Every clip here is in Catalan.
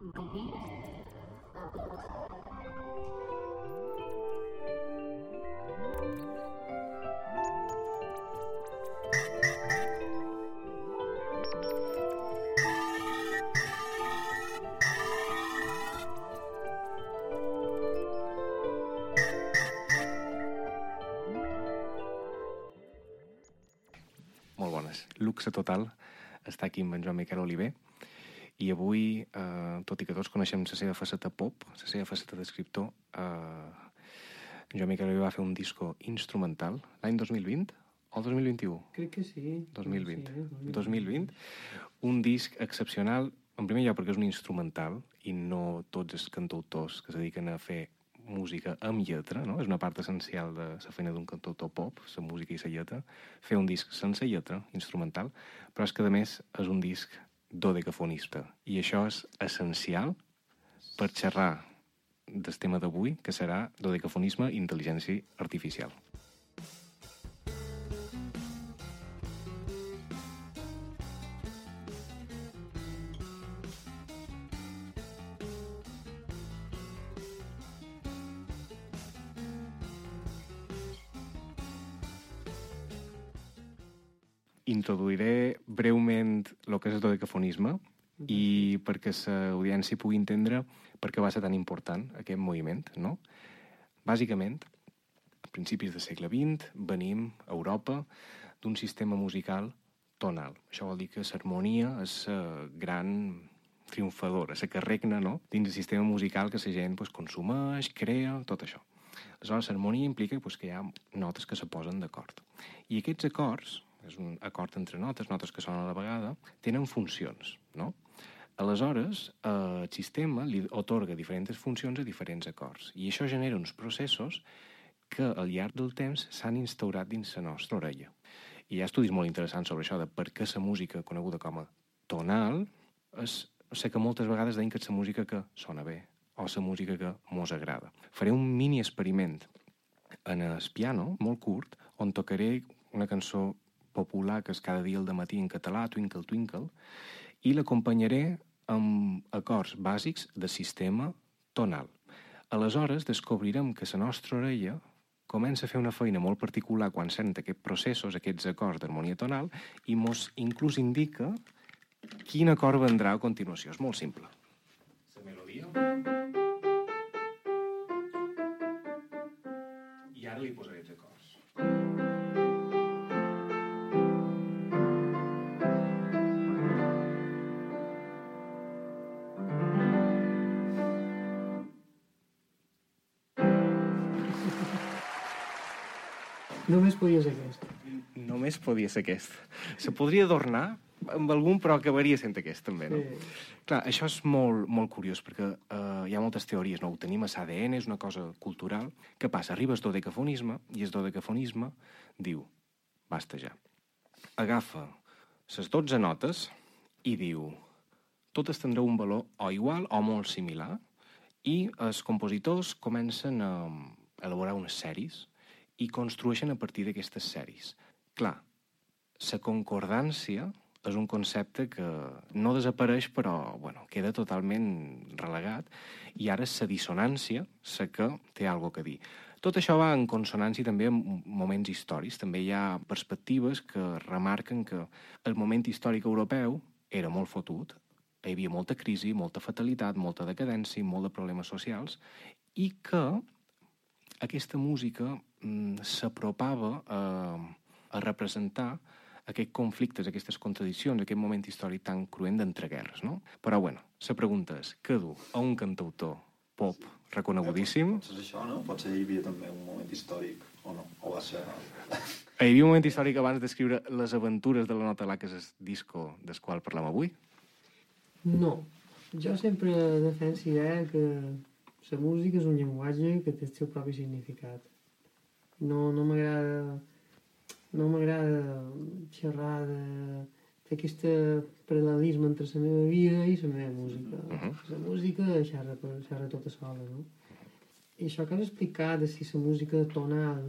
Molt bones. Luxe total està aquí amb en Joan Miquel Oliver i avui, eh, tot i que tots coneixem la seva faceta pop, la seva faceta d'escriptor, eh, Joan Miquel va fer un disco instrumental l'any 2020 o el 2021? Crec que sí. 2020. Sí, eh? 2020. Un disc excepcional, en primer lloc perquè és un instrumental i no tots els cantautors que es dediquen a fer música amb lletra, no? és una part essencial de la feina d'un cantautor pop, la música i la lletra, fer un disc sense lletra, instrumental, però és que a més és un disc dodecafonista i això és essencial per xerrar del tema d'avui, que serà dodecafonisme i intel·ligència artificial. Introduiré breument dodecafonisme i perquè l'audiència pugui entendre per què va ser tan important aquest moviment, no? Bàsicament, a principis del segle XX venim a Europa d'un sistema musical tonal. Això vol dir que l'harmonia és la gran triomfadora, la que regna no? dins del sistema musical que la gent pues, consumeix, crea, tot això. Aleshores, l'harmonia implica pues, que hi ha notes que se posen d'acord. I aquests acords, un acord entre notes, notes que sonen a la vegada, tenen funcions, no? Aleshores, eh, el sistema li otorga diferents funcions a diferents acords i això genera uns processos que al llarg del temps s'han instaurat dins la nostra orella. I hi ha estudis molt interessants sobre això, de per què la música coneguda com a tonal és, sé que moltes vegades deien que és la música que sona bé o la música que mos agrada. Faré un mini experiment en el piano, molt curt, on tocaré una cançó popular que és cada dia al matí en català, Twinkle Twinkle, i l'acompanyaré amb acords bàsics de sistema tonal. Aleshores, descobrirem que la nostra orella comença a fer una feina molt particular quan sent aquests processos, aquests acords d'harmonia tonal, i mos inclús indica quin acord vendrà a continuació. És molt simple. La melodia... I ara li posaré Només podia ser aquest. Només podia ser aquest. Se podria adornar amb algun, però acabaria sent aquest, també, no? Sí. Clar, això és molt, molt curiós, perquè eh, hi ha moltes teories, no? Ho tenim a l'ADN, és una cosa cultural. Què passa? Arriba el dodecafonisme, i el dodecafonisme diu, basta ja. Agafa les 12 notes i diu, totes tindreu un valor o igual o molt similar, i els compositors comencen a elaborar unes sèries i construeixen a partir d'aquestes sèries. Clar, la concordància és un concepte que no desapareix, però bueno, queda totalment relegat, i ara és la dissonància la que té alguna que dir. Tot això va en consonància també amb moments històrics. També hi ha perspectives que remarquen que el moment històric europeu era molt fotut, hi havia molta crisi, molta fatalitat, molta decadència, molt de problemes socials, i que aquesta música s'apropava a, a representar aquests conflictes, aquestes contradiccions, aquest moment històric tan cruent d'entreguerres, no? Però, bueno, la pregunta és, què du a un cantautor pop reconegudíssim? Potser és això, no? Potser hi havia també un moment històric, o no? O va ser... Hi havia un moment històric abans d'escriure les aventures de la Nota Lá, que és el disco del qual parlem avui? No. Jo sempre defenso idea que la música és un llenguatge que té el seu propi significat. No, no m'agrada no m'agrada xerrar de fer aquest paral·lelisme entre la meva vida i la meva música. Uh -huh. La música xerra, xerra tota sola, no? I això que has explicat de si la música tonal,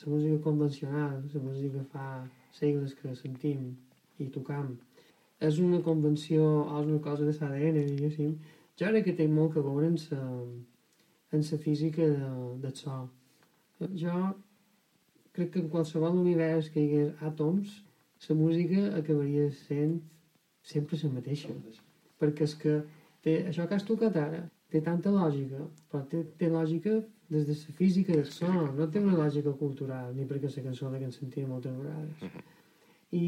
la música convencional, la música que fa segles que sentim i tocam, és una convenció o és una cosa de l'ADN, diguéssim, Jo crec que té molt que veure en sa, en sa física de, del so. Jo crec que en qualsevol univers que hi hagués àtoms, la música acabaria sent sempre la mateixa. Perquè és que té, això que has tocat ara té tanta lògica, però té, té lògica des de la física del so, no té una lògica cultural, ni perquè la cançó que ens sentim moltes vegades. I,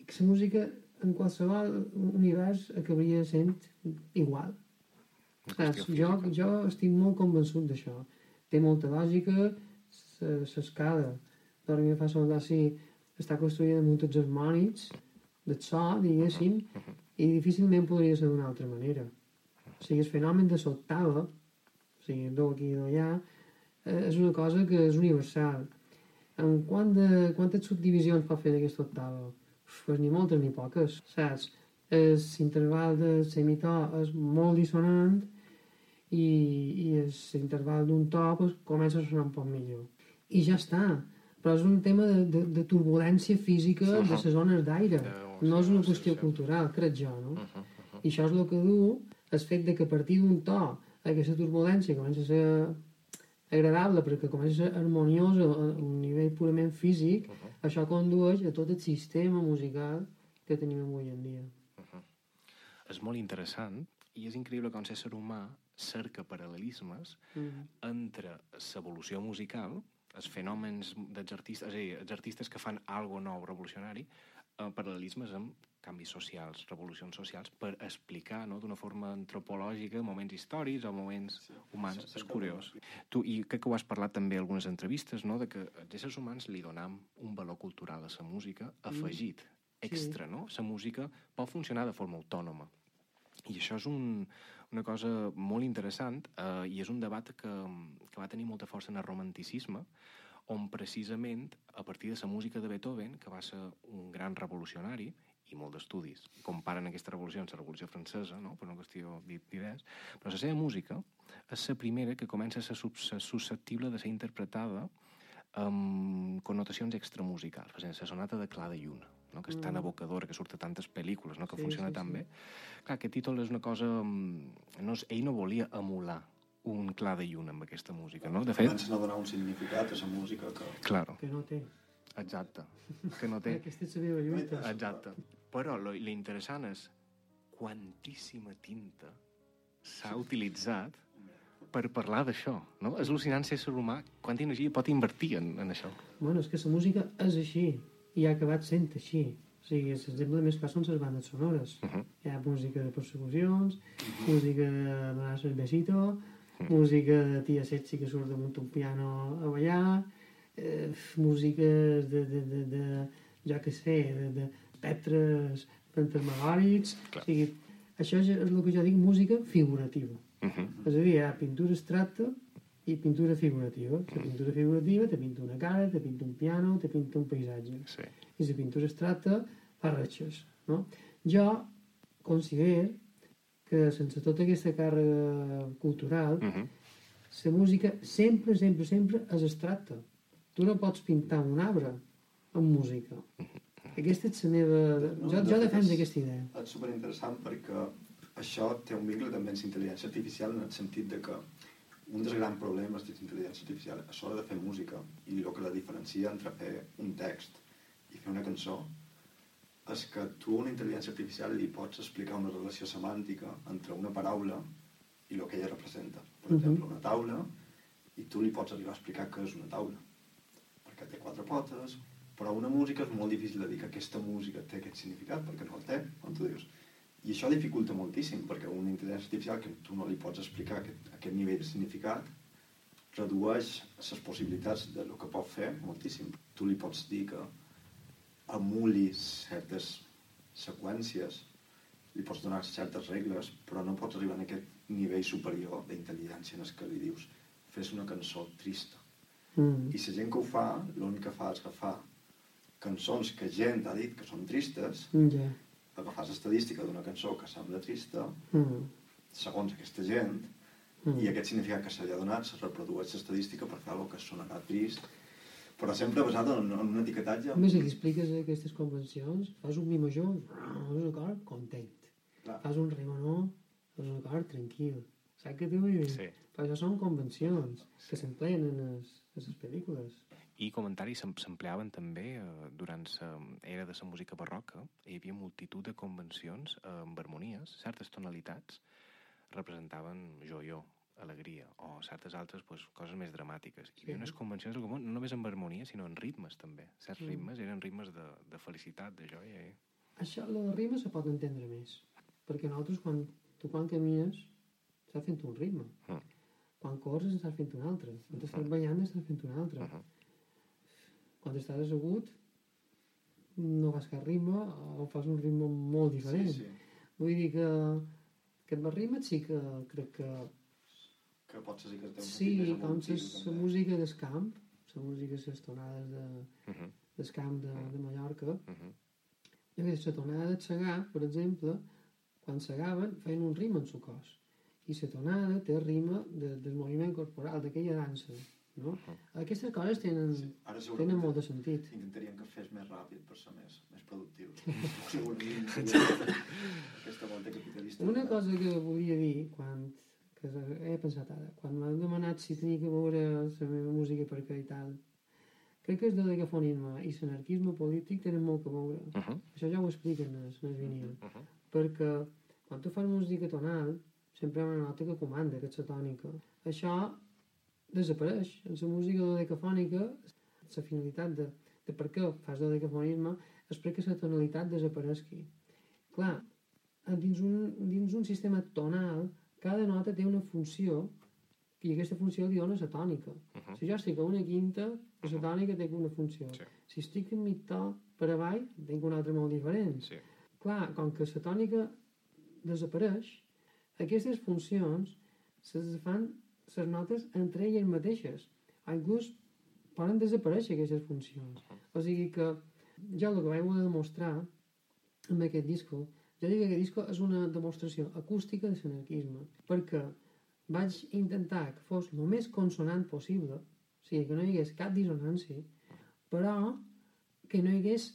i que la música en qualsevol univers acabaria sent igual. Saps? Jo, jo estic molt convençut d'això. Té molta lògica, l'escala de la mi fa sol si està construïda amb tots els harmònics del so, diguéssim, i difícilment podria ser d'una altra manera. O sigui, el fenomen de l'octava, o sigui, do aquí i do allà, eh, és una cosa que és universal. En quant de, quantes subdivisions pot fer d'aquesta octava? Uf, Pues ni moltes ni poques, saps? L'interval de semitò és molt dissonant i, i l'interval d'un to pues, comença a sonar un poc millor. I ja està. Però és un tema de, de, de turbulència física de les zones d'aire. De- No és una qüestió sí. cultural, crec jo, no? Uh -huh, uh -huh. I això és el que du el fet de que a partir d'un to aquesta turbulència comença a ser agradable perquè comença a ser harmoniosa a un nivell purament físic, Uh -huh. això condueix a tot el sistema musical que tenim avui en dia. És molt interessant i és increïble com ser humà cerca paral·lelismes Mm. entre l'evolució musical, els fenòmens dels artistes, és a dir, els artistes que fan algo nou, revolucionari, eh, paral·lelismes amb canvis socials, revolucions socials, per explicar no, d'una forma antropològica moments històrics o moments Sí, humans. sí, sí, és sí. curiós. Tu, I crec que ho has parlat també en algunes entrevistes, no? de que els éssers humans li donam un valor cultural a la música afegit, extra, no? La música pot funcionar de forma autònoma. I això és un, una cosa molt interessant eh, i és un debat que, que va tenir molta força en el romanticisme, on precisament, a partir de la música de Beethoven, que va ser un gran revolucionari, i molt d'estudis comparen aquesta revolució amb la revolució francesa, no? per una qüestió d'i- d'idees, però la seva música és la primera que comença a ser sus- ser susceptible de ser interpretada amb connotacions extramusicals. Per exemple, la sonata de Clara de Lluna, no? que és tan Mm. evocadora, que surt a tantes pel·lícules, no? que Sí, funciona sí, tan sí. bé. Clar, aquest títol és una cosa... mm, No, és- ell no volia emular un Clar de Lluna amb aquesta música, no? De fet, Comencen a donar un significat a la música que... claro, Que no té. exacte, que no té... Aquesta és la meva lluita. Exacte. Però lo, lo interessant és quantíssima tinta s'ha utilitzat per parlar d'això, no? És al·lucinant ser ser humà, quanta energia pot invertir en, en això. Bueno, és que la música és així i ha acabat sent així. O sigui, l'exemple més clar són les bandes sonores. Uh -huh. Hi ha música de persecucions, música de el besito, música de tia sexy que surt damunt un piano a ballar, eh, música de, de, de, de, jo què sé, de, de espectres fantasmagòrics, o sigui, això és, és el que jo dic música figurativa. Uh -huh. És a dir, hi ha pintura abstracta i pintura figurativa. La pintura figurativa te pinta una cara, te pinta un piano, te pinta un paisatge. Sí. I la pintura abstracta fa ratxes. No? Jo considero que sense tota aquesta càrrega cultural, Uh -huh. la música sempre, sempre, sempre és abstracta. Tu no pots pintar un arbre amb música. Aquesta és la meva... No, Jo, de jo defenso aquesta idea. És superinteressant perquè això té un vincle també amb la intel·ligència artificial en el sentit de que un dels grans problemes de la intel·ligència artificial és l'hora de fer música i el que la diferencia entre fer un text i fer una cançó és que tu a una intel·ligència artificial li pots explicar una relació semàntica entre una paraula i el que ella representa. Per Mhm. exemple, una taula, i tu li pots arribar a explicar què és una taula. Perquè té quatre potes, però una música és molt difícil de dir que aquesta música té aquest significat, perquè no el té, com tu dius. I això dificulta moltíssim, perquè una intel·ligència artificial que tu no li pots explicar aquest, aquest nivell de significat redueix les possibilitats de lo que pot fer moltíssim. Tu li pots dir que emulis certes seqüències, li pots donar certes regles, però no pots arribar a aquest nivell superior d'intel·ligència en el que li dius fes una cançó trista. Mm. I la gent que ho fa, l'únic que fa és agafar cançons que gent ha dit que són tristes, Ja. Agafar l'estadística d'una cançó que sembla trista, Mm. segons aquesta gent, Mm. i aquest significat que se li ha donat se reprodueix l'estadística per fer alguna que sonarà trist, però sempre basat en, en un etiquetatge... A més, aquí expliques aquestes convencions, fas un mi major, és un acord content. Clar. Fas un re menor, és un acord tranquil. Saps què t'ho vull dir? Sí. Però això són convencions que s'empleen en les, en les pel·lícules. I comentaris s'em- s'empleaven també eh, durant l'era de la música barroca. Hi havia multitud de convencions eh, amb harmonies, certes tonalitats representaven joió, alegria, o certes altres pues, coses més dramàtiques. Hi havia Sí. unes convencions com, no només amb harmonia, sinó en ritmes també. Certs Mm. ritmes eren ritmes de, de felicitat, de joia. Eh? Això, la de rima se pot entendre més. Perquè nosaltres, quan, tu quan camines, estàs fent un ritme. Mm. Quan corres, estàs fent un altre. Quan estàs ballant, estàs fent un altre. Uh -huh. Quan estàs assegut, no fas cap ritme o fas un ritme molt diferent. Sí, sí. Vull dir que aquest ritme sí que crec que Que potser sí que té un sí, més com evolutiu, la música del camp, la música, les tonades de, Uh -huh. del camp de, de Mallorca, Uh -huh. jo que la tonada de segar, per exemple, quan segaven feien un ritme en el cos. I la tonada té ritme de, del moviment corporal, d'aquella dansa. No? Aquestes coses tenen, Sí, ara tenen segurament molt de sentit. intentaríem que fes més ràpid per ser més, més productiu. segurament aquesta volta capitalista. Una cosa que volia dir, quan, que he pensat ara, quan m'han demanat si tenia que veure la meva música per què i tal, crec que el dodecafonisme i l'anarquisme polític tenen molt que veure. Uh -huh. Això ja ho expliquen en el vinil. Uh -huh. Perquè quan tu fas música tonal, sempre hi ha una nota que comanda, que és la tònica. Això desapareix. En la música dodecafònica, la finalitat de, de per què fas dodecafonisme és perquè la tonalitat desapareixi. Clar, dins un, dins un sistema tonal, cada nota té una funció i aquesta funció li dona la tònica. Uh -huh. Si jo estic a una quinta, la tònica té una funció. Sí. Si estic en mig to per avall, tinc una altra molt diferent. Sí. Clar, com que la tònica desapareix, aquestes funcions se fan les notes entre elles mateixes. Inclús poden desaparèixer aquestes funcions. O sigui que jo el que vaig voler demostrar amb aquest disco, jo dic que aquest disco és una demostració acústica de l'anarquisme, perquè vaig intentar que fos el més consonant possible, o sigui, que no hi hagués cap dissonància, però que no hi hagués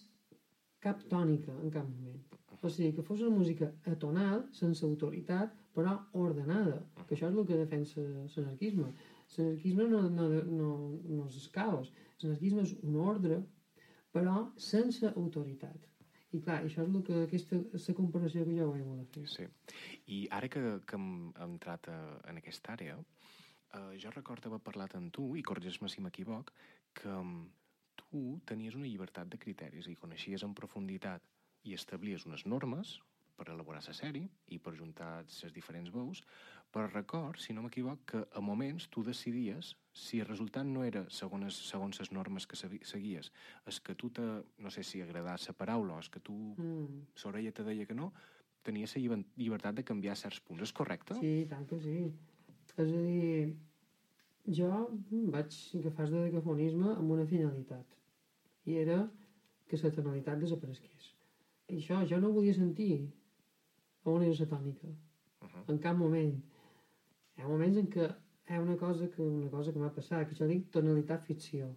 cap tònica en cap moment. O sigui, que fos una música atonal, sense autoritat, però ordenada, que això és el que defensa l'anarquisme. L'anarquisme no, no, no, no és caos, l'anarquisme és un ordre, però sense autoritat. I clar, això és el que, aquesta, la comparació que jo vaig voler fer. Sí. I ara que, que hem entrat a, en aquesta àrea, eh, jo recordo haver parlat amb tu, i corregeix-me si m'equivoc, que mm, tu tenies una llibertat de criteris i coneixies en profunditat i establies unes normes per elaborar la sèrie i per juntar les diferents veus, però record, si no m'equivoc, que a moments tu decidies si el resultat no era segons, segons les normes que segui- seguies, és que tu te, no sé si agradava la paraula o és que tu Mm. l'orella te deia que no, tenies la lliber- llibertat de canviar certs punts. És correcte? Sí, tant que sí. És a dir, jo vaig agafar el decafonisme amb una finalitat. I era que la tonalitat desaparegués. I això, jo no volia sentir on era la tònica. Uh -huh. En cap moment. Hi ha moments en què hi ha una cosa que, una cosa que m'ha passat, que jo dic tonalitat ficció.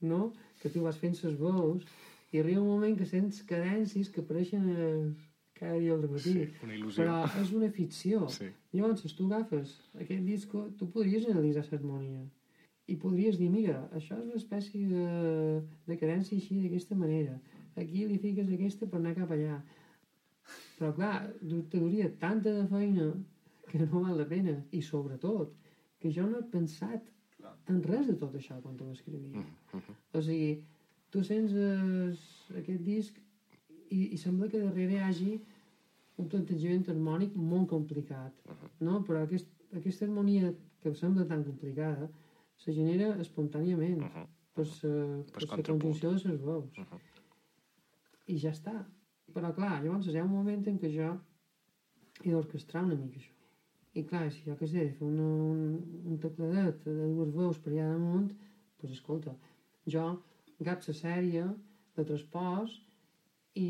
No? Que tu vas fent ses veus i arriba un moment que sents cadències que apareixen eh, cada dia al matí. Sí, una il·lusió. Però és una ficció. Sí. Llavors, si tu agafes aquest disco, tu podries analitzar l'harmonia i podries dir, mira, això és una espècie de, de cadència així, d'aquesta manera. Aquí li fiques aquesta per anar cap allà. Però, clar, du- te duria tanta de feina que no val la pena. I, sobretot, que jo no he pensat Clar. en res de tot això quan ho escrivia. Uh -huh. O sigui, tu sents es, aquest disc i, i sembla que darrere hi hagi un plantejament harmònic molt complicat, no? Però aquest, aquesta harmonia que sembla tan complicada se genera espontàniament Uh -huh. per la, conjunció de les veus. Uh -huh. I ja està. Però clar, llavors hi ha un moment en què jo he d'orquestrar una mica això. I clar, si jo què sé, fer una, un, un tecladet de dues veus per allà damunt, doncs pues, escolta, jo agaf la sèrie de transports i,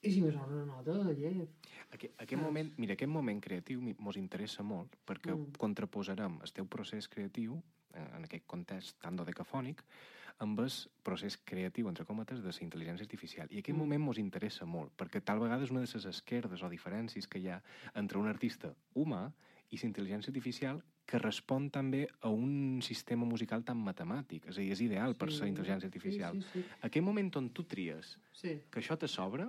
i si me sona una nota de llef. Aquest, aquest moment, mira, aquest moment creatiu mos interessa molt perquè Mm. contraposarem el teu procés creatiu eh, en aquest context tan dodecafònic amb el procés creatiu, entre cometes, de la intel·ligència artificial. I aquest Mm. moment mos interessa molt, perquè tal vegada és una de les esquerdes o diferències que hi ha entre un artista humà i la intel·ligència artificial que respon també a un sistema musical tan matemàtic. És a dir, és ideal per Sí. la intel·ligència artificial. Sí, sí, sí. Aquest moment on tu tries sí. que això te sobra,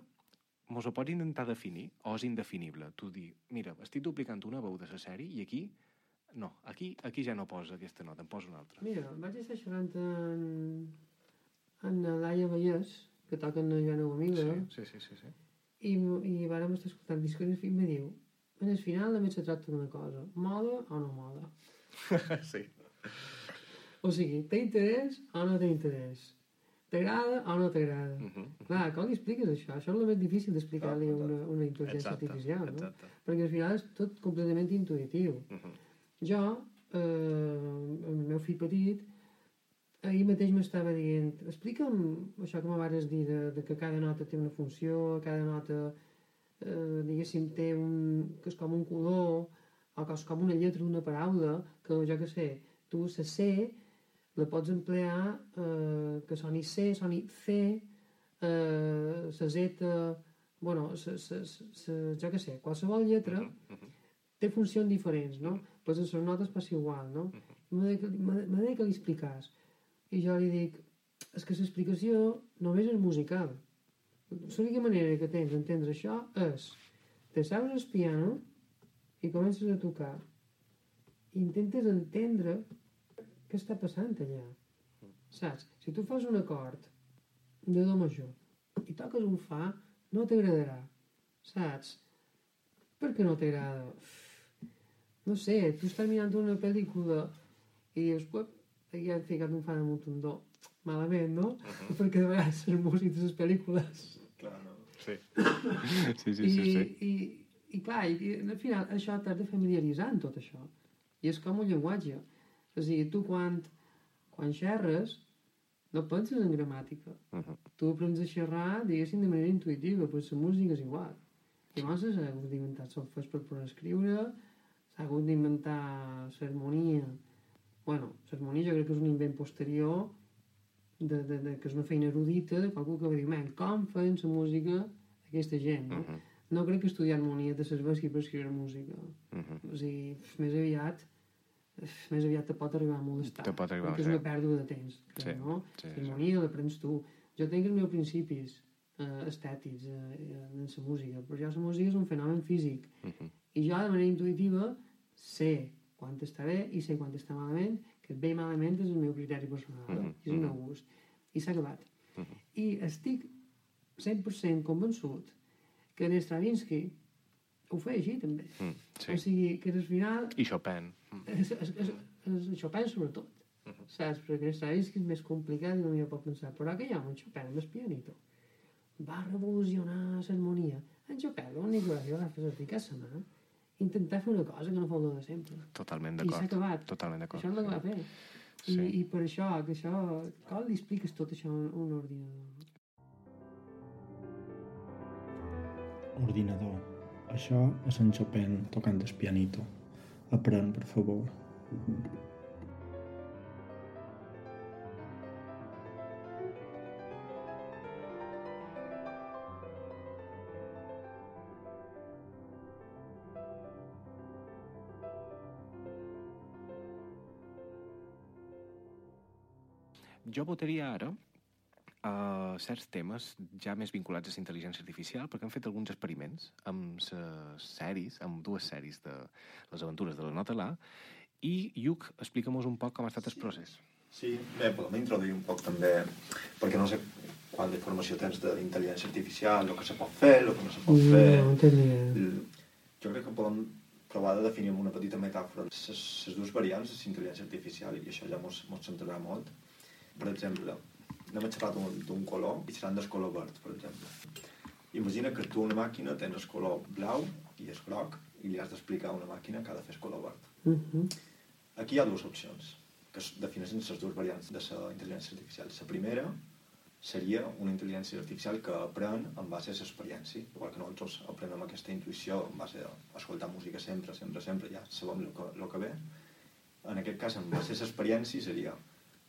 mos ho pots intentar definir o és indefinible? Tu dir, mira, estic duplicant una veu de la sèrie i aquí, no, aquí, aquí ja no posa aquesta nota, em posa una altra. Mira, vaig estar xerrant en, en Laia Vallès, que toca en Joana Gomila, Sí, sí, sí, sí. i, i vàrem estar escoltant discos i em diu en el final només se tracta d'una cosa, moda o no moda. sí. O sigui, té interès o no té interès. T'agrada o no t'agrada. Uh -huh. Clar, com li expliques això? Això és el més difícil d'explicar-li a una, una intel·ligència Exacte, artificial, no? exacte. Perquè al final és tot completament intuïtiu. Uh -huh. Jo, eh, el meu fill petit, ahir mateix m'estava dient explica'm això que m'avares dir de, de que cada nota té una funció, cada nota eh, diguéssim té un, que és com un color o que és com una lletra d'una paraula que jo que sé, tu la C la pots emplear eh, que soni C, soni C eh, la Z bueno, sa, sa, sa, jo que sé, qualsevol lletra té funcions diferents, no? Pues en les notes passa igual, no? M'ha de, de- que li expliques. I jo li dic, és que l'explicació només és musical. L'única manera que tens d'entendre això és te saps el piano i comences a tocar. I intentes entendre què està passant allà. Saps? Si tu fas un acord de do major i toques un fa, no t'agradarà. Saps? Per què no t'agrada? No sé, tu estàs mirant una pel·lícula i dius, uep, aquí han ficat un fa damunt un do. Malament, no? Perquè de vegades les músics de les pel·lícules Clar, no. Sí. sí, sí, i, sí, sí. i, i clar, i, i al final això t'has de familiaritzar amb tot això. I és com un llenguatge. És a dir, tu quan, quan xerres no penses en gramàtica. Uh -huh. Tu aprens a xerrar, diguéssim, de manera intuïtiva, però la música és igual. Llavors s'ha hagut d'inventar solfes per poder escriure, s'ha hagut d'inventar l'harmonia. bueno, l'harmonia jo crec que és un invent posterior de, de, de, que és una feina erudita de qualcú que va dir, "Man, com feien la música aquesta gent, no? Uh -huh. No crec que estudiar harmonia de serveixi per escriure música. Uh -huh. O sigui, més aviat més aviat te pot arribar a molestar. Te pot arribar, perquè és sí. una pèrdua de temps, crec, Sí, no? sí, L'harmonia l'aprens tu. Jo tinc els meus principis eh, estètics eh, en la música, però ja la música és un fenomen físic. Uh -huh. I jo, de manera intuïtiva, sé quan està bé i sé quan està malament, que bé i malament és el meu criteri personal, Mhm, -huh. és meu gust. I s'ha acabat. Uh -huh. I estic 100% convençut que en Stravinsky ho feia així, també. Mm, sí. O sigui, que al final I Chopin. Mm. és, és, és, és Chopin sobretot. Saps? Perquè Stravinsky és més complicat i no m'hi pot pensar. Però que hi ha un Chopin amb el pianito. Va revolucionar l'harmonia. En Chopin l'únic que va fer és ficar la mà intentar fer una cosa que no fa de sempre. Totalment I s'ha d'acord. acabat. Totalment d'acord. Això és el que va fer. I, Sí. I per això, que això... Com li expliques tot això a un, ordinador? Ordinador. Això és en Chopin tocant el pianito. Aprèn, per favor. Jo votaria ara a certs temes ja més vinculats a la intel·ligència artificial, perquè han fet alguns experiments amb sèries, amb dues sèries de les aventures de la Nota La, i Lluc, explica'm-nos un poc com ha estat el procés. Sí, bé, podem introduir un poc també, perquè no sé quant d'informació tens d'intel·ligència artificial, el que se pot fer, el que no se pot fer... No, no ni idea. L- Jo crec que podem provar de definir amb una petita metàfora les, les dues variants de l'intel·ligència artificial i això ja mos, mos centrarà molt. Per exemple, anem a xerrar d'un color i seran del color verd, per exemple. Imagina que tu una màquina tens el color blau i és groc i li has d'explicar a una màquina que ha de fer el color verd. Uh -huh. Aquí hi ha dues opcions que es defineixen les dues variants de la intel·ligència artificial. La primera seria una intel·ligència artificial que aprèn en base a l'experiència, igual que nosaltres aprenem aquesta intuïció en base a escoltar música sempre, sempre, sempre, ja sabem el que, el que ve. En aquest cas, en base a l'experiència seria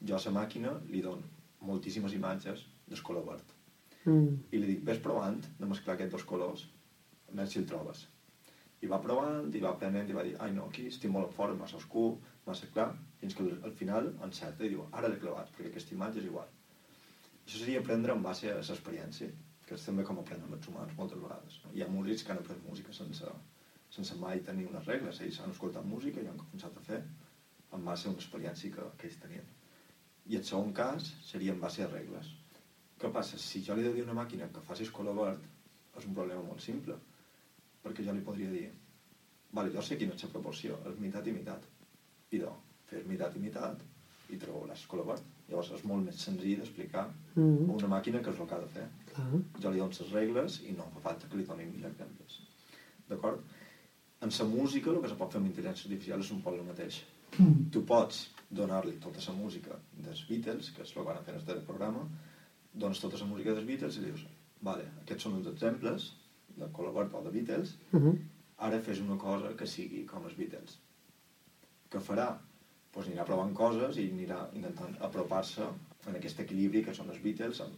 jo a la màquina li dono moltíssimes imatges del color verd. Mm. I li dic, ves provant de mesclar aquests dos colors, a veure si el trobes. I va provant, i va aprenent, i va dir, ai no, aquí estic molt en fort, massa oscur, massa clar, fins que al, al final encerta i diu, ara l'he clavat, perquè aquesta imatge és igual. Això seria aprendre en base a l'experiència, que és també com aprenen els humans moltes vegades. No? Hi ha músics que han après música sense, sense mai tenir unes regles, ells han escoltat música i han començat a fer en base a una experiència que, que ells tenien. I el segon cas seria en base a regles. Què passa? Si jo li he de dir a una màquina que facis color verd, és un problema molt simple. Perquè jo li podria dir, vale, jo sé quina és la proporció, és meitat i meitat. Idò, fes meitat i meitat i treuràs color verd. Llavors és molt més senzill d'explicar a Mm. una màquina què és el que ha de fer. Clar. Jo li dono les regles i no fa falta que li doni mil exemples. D'acord? En la música el que se pot fer amb intel·ligència artificial és un poc el mateix. Mm. Tu pots donar-li tota la música dels Beatles, que és el que van fer en este programa, dones tota la música dels Beatles i dius, vale, aquests són els exemples de color verd o de Beatles, Mm. ara fes una cosa que sigui com els Beatles. Què farà? Pues anirà provant coses i anirà intentant apropar-se en aquest equilibri que són els Beatles, amb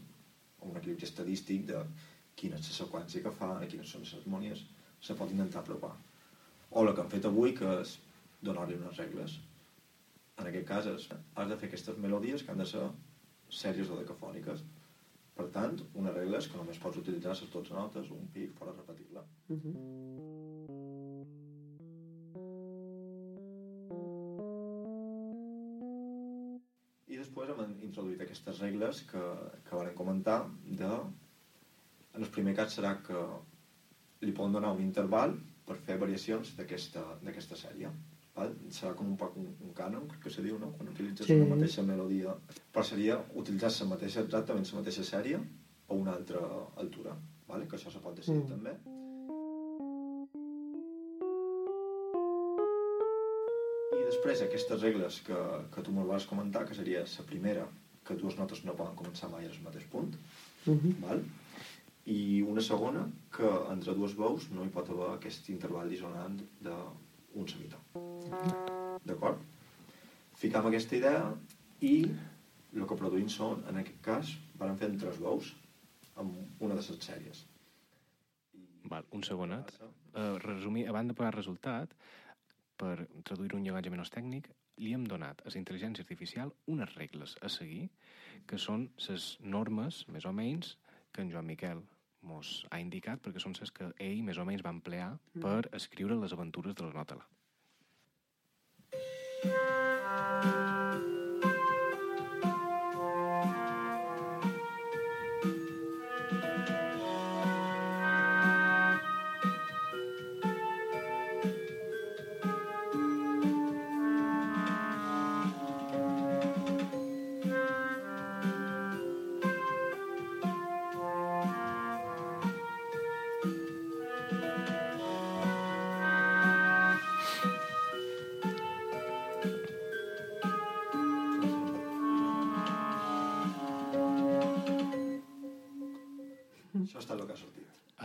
un equilibri estadístic de quina és la seqüència que fa, quines són les harmonies, se pot intentar apropar. O el que han fet avui, que és donar-li unes regles. En aquest cas, és, has de fer aquestes melodies que han de ser sèries o decafòniques. Per tant, una regla és que només pots utilitzar les 12 notes, un pic, fora repetir-la. Mm. I després hem introduït aquestes regles que, que vam comentar de... En el primer cas serà que li poden donar un interval per fer variacions d'aquesta sèrie. Serà com un poc un, un cànon, que se diu, no? Quan utilitzes Sí. una mateixa melodia. Però seria utilitzar la mateixa, exactament la mateixa sèrie a una altra altura. Vale? Que això se pot decidir Mm. també. I després aquestes regles que, que tu me'l vas comentar, que seria la primera, que dues notes no poden començar mai al mateix punt, Mm. val? i una segona, que entre dues veus no hi pot haver aquest interval dissonant d'un semitó. D'acord? Ficam aquesta idea i el que produïm són, en aquest cas, van fer tres veus amb una de les sèries. Val, un segonet. passa? Uh, resumir, a banda de pagar resultat, per traduir un llenguatge menys tècnic, li hem donat a la intel·ligència artificial unes regles a seguir, que són les normes, més o menys, que en Joan Miquel mos ha indicat, perquè són les que ell més o menys va emplear per escriure les aventures de la Nota-La. Això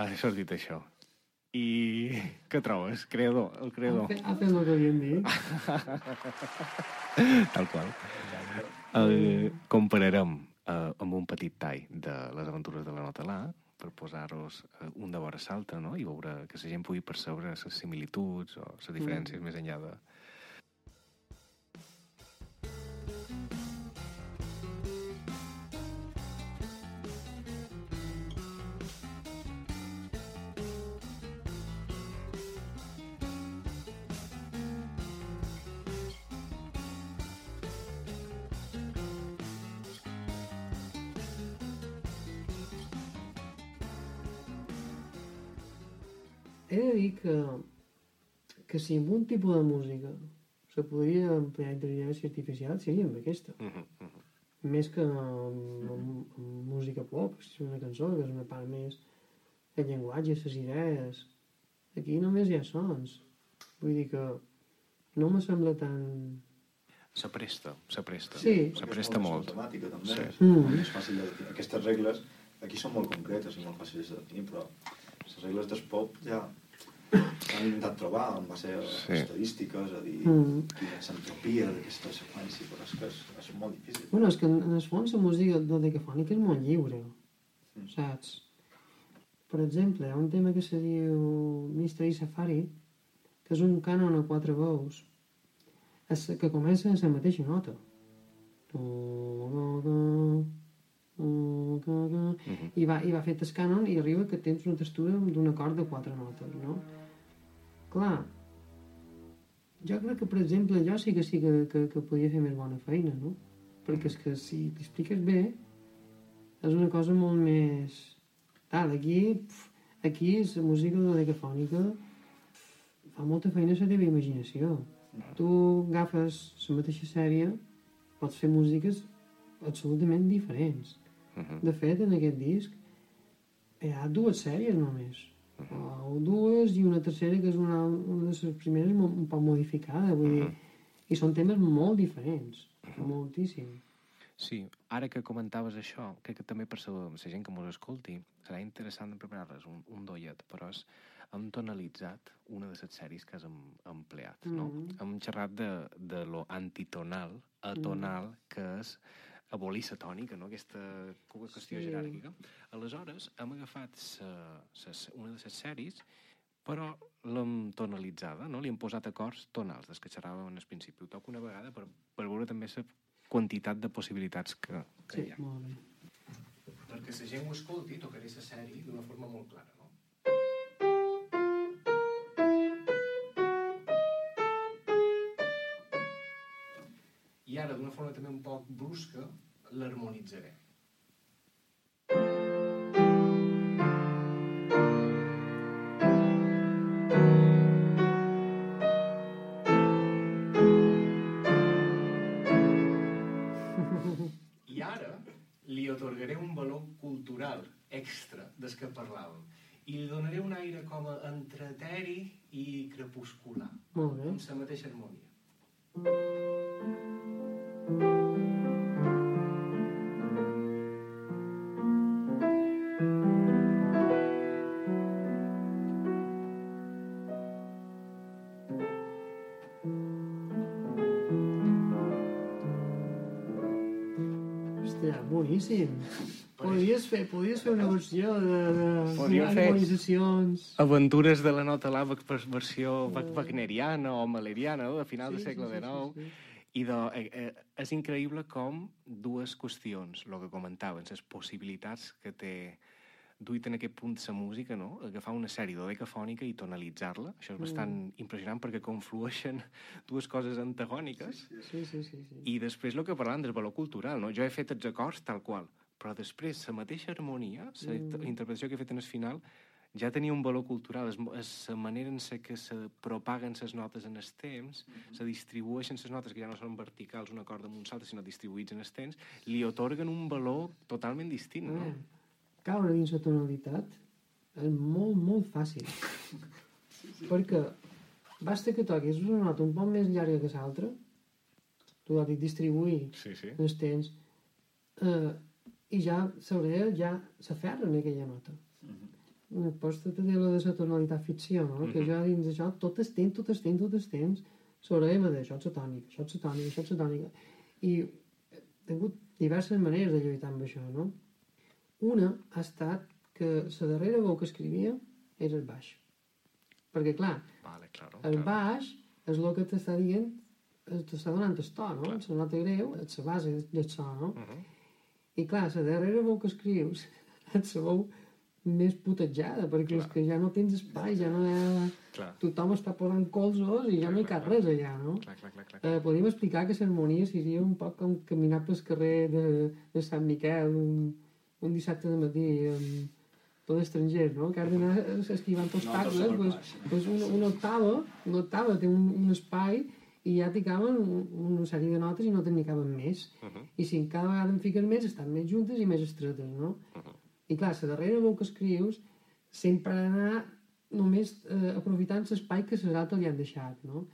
Ha sortit això. I què trobes? Creador, el creador. ha fet el que havien dit. Tal qual. El compararem eh, amb un petit tall de les aventures de la Nota-La per posar-los eh, un de vora l'altre, no? I veure que la gent pugui percebre les similituds o les diferències més enllà de... tipus de música se podria emplear intel·ligència artificial, seria amb aquesta. Uh -huh, uh -huh. Més que amb, amb, amb música pop, si és una cançó, que és una part més el llenguatge, les idees. Aquí només hi ha sons. Vull dir que no me sembla tan... Se presta, se presta. Sí. Se Perquè és presta més molt. matemàtica, també. Sí. És, Mm. és fàcil de. Aquestes regles aquí són molt concretes i molt fàcils de definir, però les regles del pop ja han intentat trobar en base a Sí. estadístiques, a dir Mm. quina és l'entropia d'aquesta seqüència, però és que és, és molt difícil. Bueno, és que en, en el fons la música dodecafònica és molt lliure, Mm. saps? Per exemple, hi ha un tema que se diu Mystery Safari, que és un cànon a quatre veus, es, que comença en la mateixa nota. Do, do, do. I va, i va fet el cànon i arriba que tens una textura d'un acord de quatre notes, no? Clar, jo crec que, per exemple, jo sí que sí que, que, que podia fer més bona feina, no? Perquè és que si t'expliques bé, és una cosa molt més... Tal, aquí, pf, aquí la música dodecafònica fa molta feina la teva imaginació. Tu agafes la mateixa sèrie, pots fer músiques absolutament diferents. Mhm. De fet, en aquest disc hi ha dues sèries només. O dues i una tercera que és una, una de les primeres un poc modificada, vull dir, i són temes molt diferents, moltíssim. Sí, ara que comentaves això, crec que també per la, la gent que mos escolti serà interessant de preparar-les un, un dollet, però és, hem tonalitzat una de les sèries que has em, empleat, no? Mhm. Hem xerrat de, de lo antitonal, atonal, que és abolir la tònica, no? aquesta qüestió Sí. jeràrquica. Aleshores, hem agafat sa, sa, una de les sèries, però l'hem tonalitzada, no? li hem posat acords tonals, des que xerràvem en el principi. Ho toco una vegada per, per veure també la quantitat de possibilitats que, que Sí, hi ha. molt bé. Perquè la gent ho escolti, tocaré la sèrie d'una forma molt clara, ara, d'una forma també un poc brusca, l'harmonitzaré. I ara li otorgaré un valor cultural extra des que parlàvem i li donaré un aire com a entre eteri i crepuscular, Molt bé. amb la mateixa harmonia. Hòstia, boníssim. Podries fer, podries fer una versió de, de, Podríem fer- harmonitzacions. Aventures de la nota per versió wa- wagneriana o maleriana, no? de final Sí, del sí, segle sí, sí, XIX. sí. I de, eh, eh, és increïble com dues qüestions, el que comentaven, les possibilitats que té duit en aquest punt la música, no? agafar una sèrie dodecafònica i tonalitzar-la. Això és bastant impressionant perquè conflueixen dues coses antagòniques. Sí, sí, sí. sí. I després el que parlàvem del valor cultural, no? Jo he fet els acords tal qual, però després la mateixa harmonia, la Mm. interpretació que he fet en el final, ja tenia un valor cultural. És, la manera en la que se propaguen les notes en el temps, se distribueixen les notes, que ja no són verticals un acord damunt l'altre, sinó distribuïts en el temps, li otorguen un valor totalment distint, no? Eh, caure dins la tonalitat és molt, molt fàcil. Perquè basta que toquis una nota un poc més llarga que l'altra, tu ho dic distribuir Sí, sí. els temps, eh, i ja l'orella ja s'aferra en aquella nota. Després té lo de la tonalitat ficció, no? Que Mhm. jo dins això tot el temps, tot el temps, tot el temps, me deia, això és la tònica, això és la tònica, això és la tònica. I he tingut diverses maneres de lluitar amb això, no? Una ha estat que la darrera veu que escrivia era el baix. Perquè, clar, Vale, claro. el claro. baix és el que t'està dient, eh, t'està donant el to, no? Clar. La nota greu és la base del so, no? Mhm. I clar, la darrera veu que escrius és la veu més putejada, perquè Clar. és que ja no tens espai, ja no hi ha... Clar, Tothom està posant colzos i ja no hi cap res allà, no? clar, clar, clar. clar. Eh, podríem explicar que l'harmonia seria un poc com caminar pel carrer de, de Sant Miquel un, un dissabte de matí amb tot estranger, no? Que has d'anar esquivant tots No, pues, sobre pues una, una octava, una octava té un, un espai i ja t'hi caben un- una sèrie de notes i no te n'hi caben més. Mhm. I si cada vegada en fiques més, estan més juntes i més estretes, no? I clar, la darrera veu que escrius sempre ha d'anar només eh, aprofitant l'espai que les altres li han deixat, no?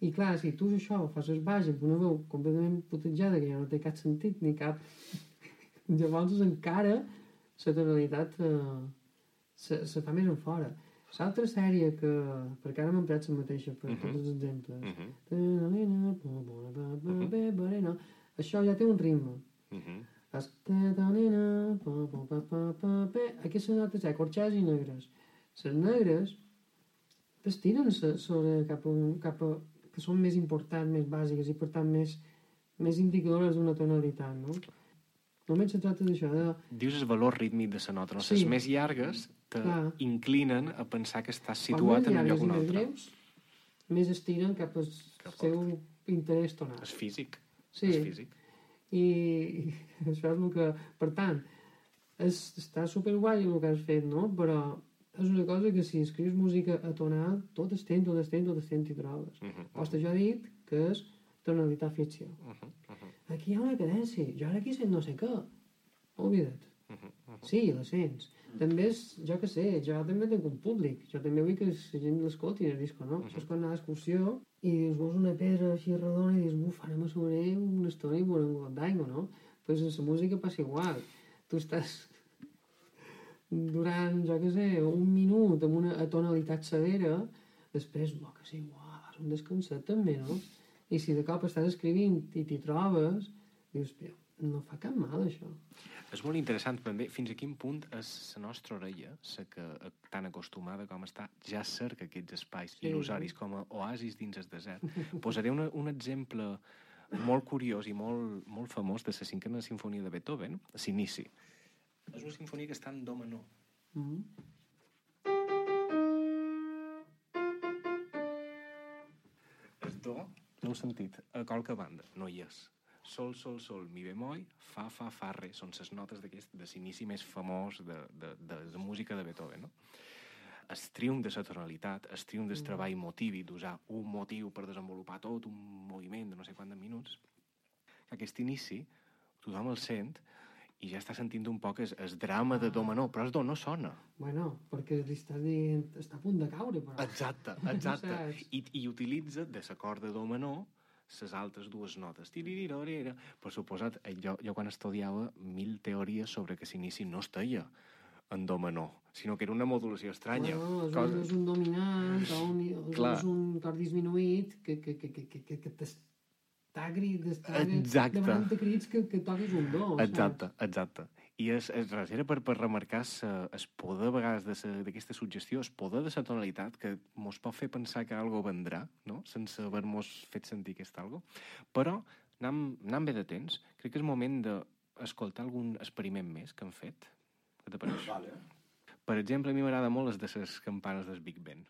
I clar, si tu això ho fas baix amb una veu completament putejada que ja no té cap sentit ni cap... Llavors encara la tonalitat eh, se, se fa més en fora. L'altra sèrie que... Perquè ara m'he emprat la mateixa per Mhm. tots els exemples. Mhm, Ta-na-na-na, pa-pa-la-pa-pa-pa-pa-pa-na. Això ja té un ritme. mhm. Es Aquestes notes ha corxes i negres. Les negres t'estiren so- sobre cap a, cap a, que són més importants, més bàsiques i per tant més, més indicadores d'una tonalitat, no? Només se tracta d'això, de... Dius el valor rítmic de la nota. No? Sí. Les més llargues te Clar. inclinen a pensar que estàs situat en un lloc o un altre. greus, més estiren cap al Cap seu interès tonal. És físic. Sí, És físic. I, i això és el que... Per tant, és, està superguai el que has fet, no? Però és una cosa que si escrius música atonal, tot el temps, tot el temps, tot el temps t'hi trobes. Mhm, Posta jo he dit que és tonalitat ficció. mhm, mhm, Aquí hi ha una cadència, jo ara aquí sent no sé què. Oblida't. Mhm, mhm. Sí, la sents. També és, jo que sé, jo també tinc un públic. Jo també vull que la gent l'escolti el disco, no? Això és quan anar a l'excursió i dius, veus una pedra així redona i dius, buf, anem a sobre una estona i veurem un got d'aigua, no? Doncs pues en la música passa igual. Tu estàs durant, jo que sé, un minut amb una tonalitat severa, després, bo, que sé, uau, és un descanset també, no? I si de cop estàs escrivint i t'hi trobes, dius, però no fa cap mal, això. És molt interessant també fins a quin punt és la nostra orella, la que tan acostumada com està, ja cerca aquests espais Sí. il·lusoris com a oasis dins el desert. Posaré una, un exemple molt curiós i molt, molt famós de la cinquena sinfonia de Beethoven, l'inici. És una sinfonia que està en do menor. Mm El do, no heu sentit, a qualque banda, no hi és. Sol, sol, sol, mi bemoll, fa, fa, fa, re. Són les notes d'aquest, de l'inici més famós de, de, de, de música de Beethoven, no? El triomf de la tonalitat, el triomf del treball motivi, d'usar un motiu per desenvolupar tot un moviment de no sé quants minuts, que aquest inici tothom el sent i ja està sentint un poc el, el drama de do menor, però el do no sona. Bueno, perquè li està dient... Està a punt de caure, però. Exacte, exacte. I, I utilitza de l'acord de do menor les altres dues notes. Per suposat, eh, jo, jo quan estudiava mil teories sobre que s'inici no es deia en do menor, sinó que era una modulació estranya. Bueno, és, Cosa- un, és un dominant o un, Clar. és un cor disminuït que, que, que, que, que, que, que t'està grit, està Exacte. demanant de crits que, que toquis un do. saps? Exacte, exacte. I és, és res, era per, per remarcar sa, el poder a vegades d'aquesta suggestió, el poder de la tonalitat que mos pot fer pensar que algo vendrà, no? sense haver-nos fet sentir aquest algo. Però, anant, anant bé de temps, crec que és moment d'escoltar algun experiment més que han fet. Què t'apareix? Vale. Per exemple, a mi m'agrada molt les de les campanes del Big Ben.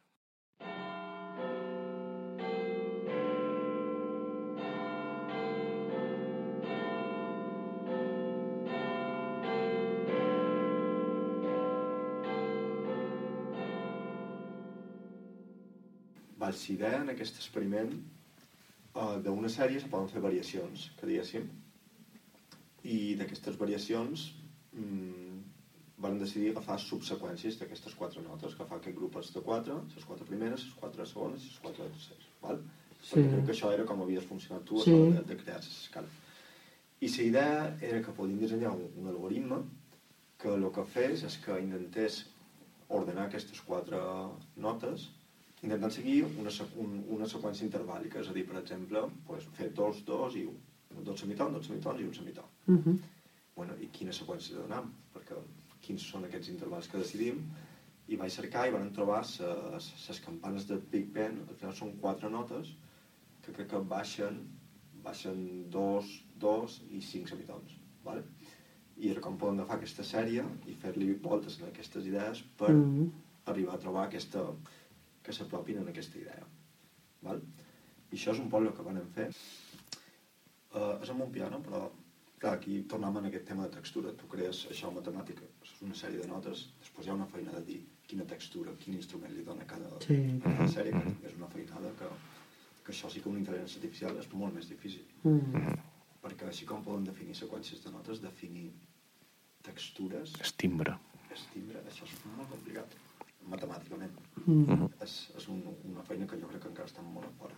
Val, si idea en aquest experiment uh, d'una sèrie se poden fer variacions, que diguéssim, i d'aquestes variacions mm, van decidir agafar subseqüències d'aquestes quatre notes, que fa aquest grup de quatre, les quatre primeres, les quatre segones i les quatre terceres, val? Sí. Perquè crec que això era com havies funcionat tu Sí. de, de crear les escales. I la idea era que podíem dissenyar un, un algoritme que el que fes és que intentés ordenar aquestes quatre notes intentant seguir una, sequ un, una seqüència intervàlica, és a dir, per exemple, pues, fer dos, dos i un, dos semitons, dos semitons i un semitó. Uh -huh. Bueno, i quina seqüència donem? Perquè quins són aquests intervals que decidim? I vaig cercar i van trobar les campanes de Big Ben, al final són quatre notes, que crec que baixen, baixen dos, dos i cinc semitons, ¿vale? I era com poden agafar aquesta sèrie i fer-li voltes en aquestes idees per Uh -huh. arribar a trobar aquesta, que s'apropin en aquesta idea. Val? I això és un poc el que vam fer. Uh, és amb un piano, però clar, aquí tornem en aquest tema de textura. Tu crees això matemàtica, és una sèrie de notes, després hi ha una feina de dir quina textura, quin instrument li dona cada, Sí. cada sèrie, que és una feinada que, que això sí que una intel·ligència artificial és molt més difícil. Uh -huh. Perquè així com poden definir seqüències de notes, definir textures, És timbre. és timbre, això és molt complicat, matemàticament. Uh -huh. És, és un, una feina que jo crec que encara està molt a fora.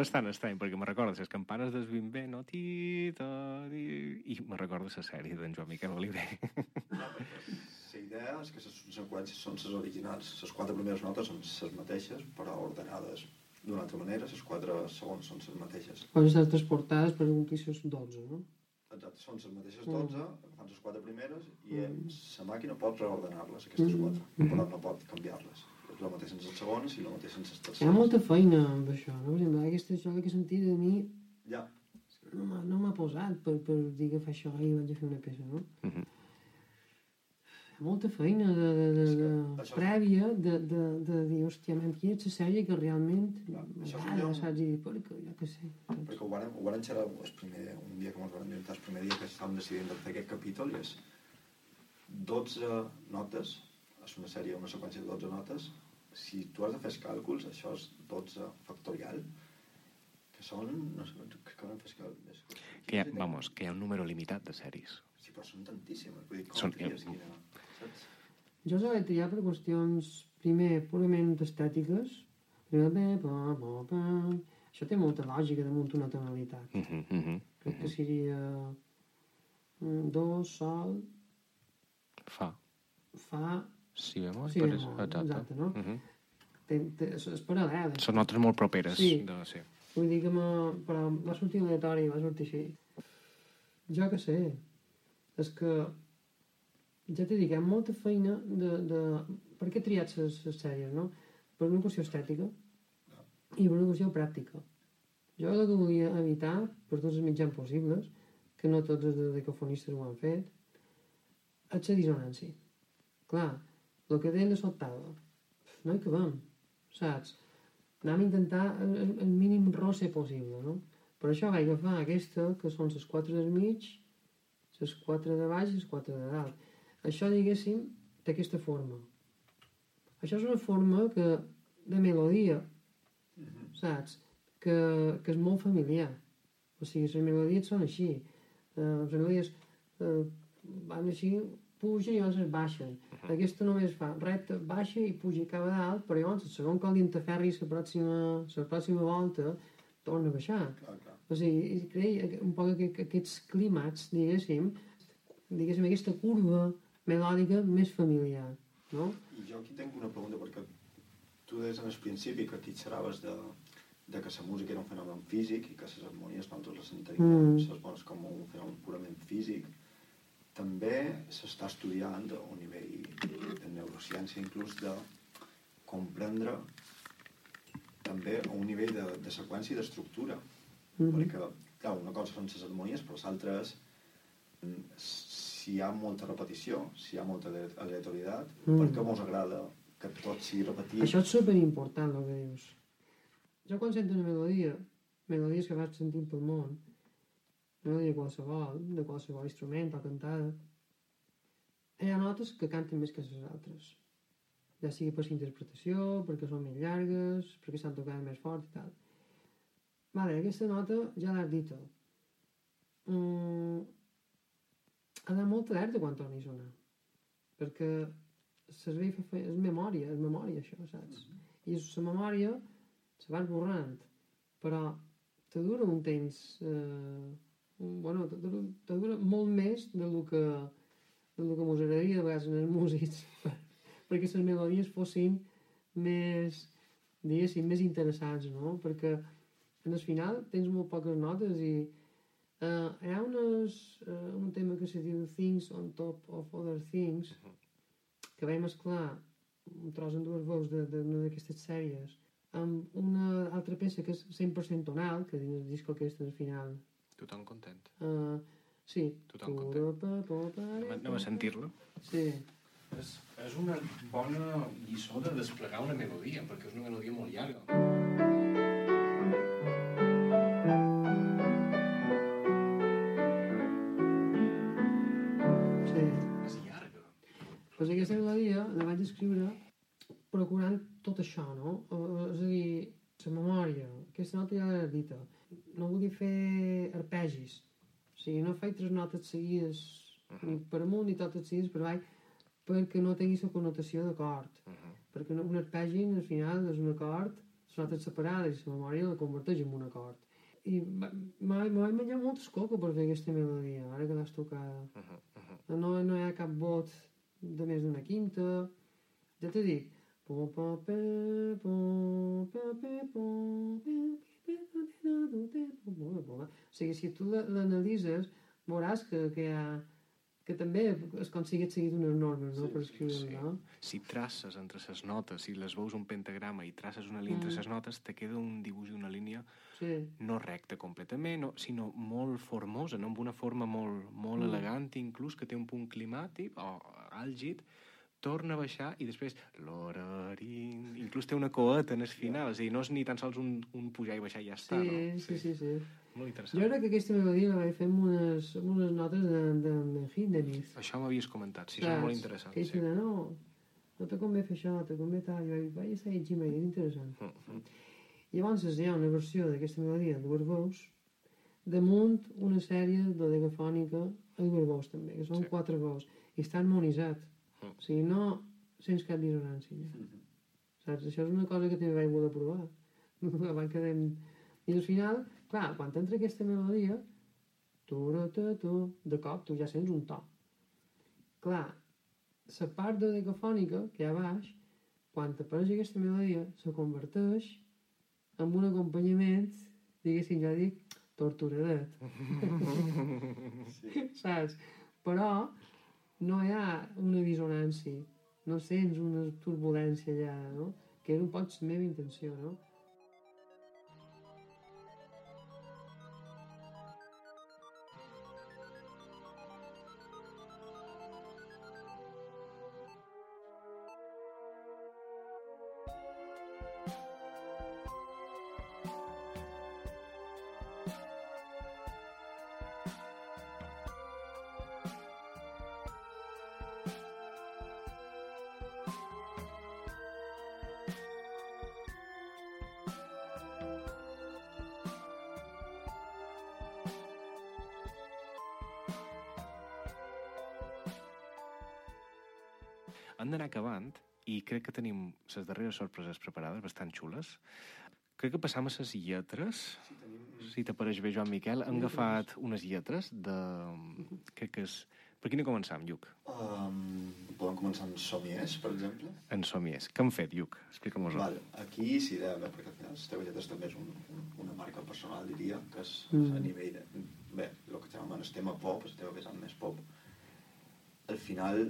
Bastant estrany, perquè me recorda les campanes del bé, no? Tita, ti... I me recorda la sèrie d'en Joan Miquel Oliver. La idea és que les seqüències són les originals. Les quatre primeres notes són les mateixes, però ordenades d'una altra manera. Les quatre segons són les mateixes. Poden estar transportades per un pisos 12, no? Exacte, són les mateixes Mm. 12, agafant les quatre primeres, i la màquina pot reordenar-les, aquestes Mm. quatre, però no pot canviar-les. La mateixa en les segones i la mateixa en les Hi ha molta feina amb això, no? Per exemple, aquesta història que he sentit de mi Ja, no m'ha no m'ha posat per, per dir que fa això i vaig a fer una peça, no? Mhm. Hi ha molta feina de, de, de, de, això- prèvia de, de, de dir, hòstia, men, quina és la sèrie que realment Clar, això és m'agrada, millor. saps? I dir, perquè, jo què sé. saps? perquè ho vàrem, ho vàrem xerrar el primer, un dia que ens vam inventar, el primer dia que estàvem decidint de fer aquest capítol, i és 12 notes, és una sèrie, una seqüència de 12 notes, si tu has de fer els càlculs, això és 12 factorial, que són, no sé, que que fer càlculs. Que hi ha, vamos, que hi ha un número limitat de sèries. Sí, però són tantíssimes, vull dir, com Són- tries, quina, saps? Jo els vaig triar per qüestions, primer, purament estètiques. Primer, bé, pa, pa, pa. Això té molta lògica damunt una tonalitat. Uh -huh, uh -huh. Crec que seria mm, do, sol, Fa. fa... Si bemol, Si per bemol, exacte. exacte, no? Uh -huh. Té, té, és, paral·lel. Són notes molt properes. Sí. De, sí. Vull dir que me, però va sortir aleatori, va sortir així. Jo què sé, és que ja t'he dit que hi ha molta feina de... de... Per què he triat les, les sèries, no? Per una qüestió estètica i per una qüestió pràctica. Jo el que volia evitar, per tots els mitjans possibles, que no tots els decafonistes ho han fet, és la dissonància. Clar, el que deien de sobtada, no hi cabem, saps? Anem a intentar el, el, el mínim rosse possible, no? Per això vaig agafar aquesta, que són les quatre del mig, les quatre de baix i les quatre de dalt. Això, diguéssim, té aquesta forma. Això és una forma que, de melodia, saps? Que, que és molt familiar. O sigui, les melodies són així. Uh, les melodies uh, van així, pugen i llavors baixen. Aquesta només fa recta, baixa i puja i acaba dalt, però llavors, segon que el t'aferris la pròxima, la pròxima volta, torna a baixar. Clar, clar. O sigui, creia un poc que, que aquests clímax, diguéssim, diguéssim, aquesta curva melòdica més familiar, no? I jo aquí tinc una pregunta, perquè tu deies en el principi que aquí xerraves de, de que la música era un fenomen físic i que les harmonies nosaltres les enteníem Mm. les bones com un fenomen purament físic. També s'està estudiant a un nivell de neurociència, inclús de comprendre també a un nivell de, de seqüència i d'estructura. Mhm. Perquè, clar, una cosa són les harmonies, però l'altra és mm, si hi ha molta repetició, si hi ha molta ale- aleatorietat, Mm. mm. perquè mos agrada que tot sigui repetit. Això és superimportant, el que dius. Jo quan sento una melodia, melodies que vaig sentint pel món, melodia qualsevol, de qualsevol instrument o cantada, hi ha notes que canten més que les altres. Ja sigui per la interpretació, perquè són més llargues, perquè s'han tocat més fort i tal. Vale, aquesta nota ja l'has dita. Mm, ha d'anar molt alerta quan torni a sonar. Perquè servei fa fe... és memòria, és memòria això, saps? I la memòria se va esborrant, però te dura un temps, eh, un- bueno, te dura, te dura molt més de lo que, de lo que mos agradaria de vegades en els músics, perquè les melodies fossin més, diguéssim, més interessants, no? Perquè en el final tens molt poques notes i eh, hi ha unes, eh, un tema que se diu Things on top of other things, que vaig mesclar un tros en dues veus d'una d'aquestes sèries amb una altra peça que és 100% tonal, que dins el disc orquestra al final. Tothom content. Uh, sí. Tothom Anem Anem a sentir-la. Sí. És, és una bona lliçó de desplegar una melodia, perquè és una melodia molt llarga. sí. És llarga. Pues aquesta melodia la vaig escriure procurant tot això, no? És a dir, la memòria, aquesta nota ja l'he dita. No volia fer arpegis. O sigui, no faig tres notes seguides ni per amunt ni totes seguides per avall perquè no tingui la connotació d'acord. Uh -huh. Perquè un arpegi al final és un acord les notes separades i la memòria la converteix en un acord. I va- m'ha m'ha menjat moltes coco per fer aquesta melodia, ara que l'has tocada. Uh -huh, uh -huh. No, no hi ha cap vot de més d'una quinta. Ja t'he dit. Po, po, pe, po, pe, pe, po, pe, pe, O sigui, si tu la- l'analitzes, veuràs que, que hi ha que també es com si hagués seguit unes normes, no?, Sí, per escriure, sí. no? Si traces entre les notes, si les veus un pentagrama i traces una línia entre Mm. les notes, te queda un dibuix i una línia Sí, no recta completament, no, sinó molt formosa, no? amb una forma molt, molt Mm. elegant, inclús, que té un punt climàtic o àlgid, torna a baixar i després l'horarín... Inclús té una coeta en el final, és a dir, no és ni tan sols un, un pujar i baixar i ja sí, està, no? sí, sí, sí. Molt Jo interessant. crec que aquesta melodia la vaig fer amb unes, amb unes notes de, de, de Hindemith. Això m'havies comentat, sí, són molt interessants. Que Sí. sí. no, no te convé fer això, te convé tal. Jo vaig, vaig estar llegint, és interessant. Mm, mm. Llavors hi ha una versió d'aquesta melodia de dues veus damunt una sèrie de degafònica a dues veus també, que són Sí. sí. quatre veus, i està harmonitzat. Mm. O sigui, no sents cap dissonància. Saps? Això és una cosa que també vaig voler provar. Abans quedem... I al final, clar, quan entra aquesta melodia, tu, tu, tu, de cop tu ja sents un to. Clar, la part de decafònica, que hi ha a baix, quan apareix aquesta melodia, se converteix en un acompanyament, diguéssim, jo dic, torturadet. Sí. saps? Però no hi ha una dissonància, no sents una turbulència allà, no? Que era un poc la meva intenció, no? Crec que tenim les darreres sorpreses preparades, bastant xules. Crec que passam a les lletres. Sí, tenim... Si t'apareix bé, Joan Miquel, hem agafat unes lletres de... Crec que és... Per quina començam, Lluc? Um, podem començar amb Somies, per exemple. En Somies. Què han fet, Lluc? Explica'm-ho. Val, aquí sí, de, bé, perquè al final les teves lletres també és un, un, una marca personal, diria, que és Mm. a nivell de... Bé, el que chamem el tema pop, el tema vessant més pop. Al final,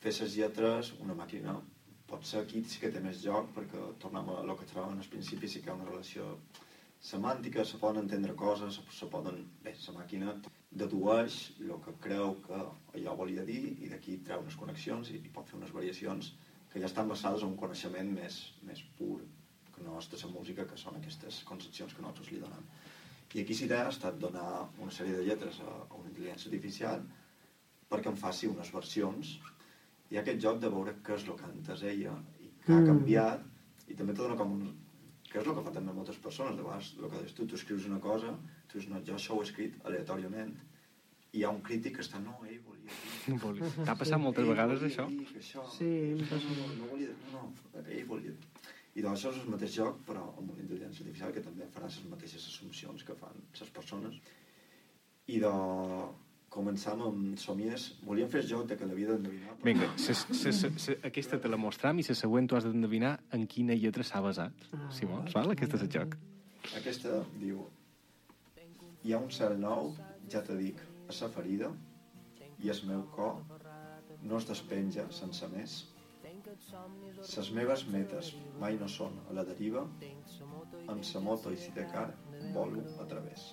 fer les lletres, una màquina, pot ser aquí sí que té més joc, perquè tornem a el que trobàvem al principi, sí que hi ha una relació semàntica, se poden entendre coses, se poden... Bé, la màquina dedueix el que creu que allò volia dir i d'aquí treu unes connexions i, i pot fer unes variacions que ja estan basades en un coneixement més, més pur que no és la música, que són aquestes concepcions que nosaltres li donem. I aquí l'idea ha estat donar una sèrie de lletres a, a una intel·ligència artificial perquè em faci unes versions i aquest joc de veure què és el que antes ella i que ha Mm. canviat i també te dona com un... que és el que fa també moltes persones de vegades el que dius tu, tu escrius una cosa tu dius no, jo això ho he escrit aleatòriament i hi ha un crític que està no, ell volia dir T'ha passat moltes ell vegades, això? dir això Sí, em no, passa no, no, volia, no, no, ell volia dir i doncs això és el mateix joc però amb una intel·ligència artificial que també farà les mateixes assumpcions que fan les persones i de començam amb somies volíem fer el joc de que l'havia d'endevinar però- Vinga, se, se, se, se, aquesta te la mostram i la següent tu has d'endevinar en quina lletra s'ha basat. Ah. Si vols, val? Aquest és el joc. Aquesta diu Hi ha un cel nou, ja te dic, a sa ferida i el meu cor no es despenja sense més. Ses meves metes mai no són a la deriva, amb sa moto i sidecar volo a través.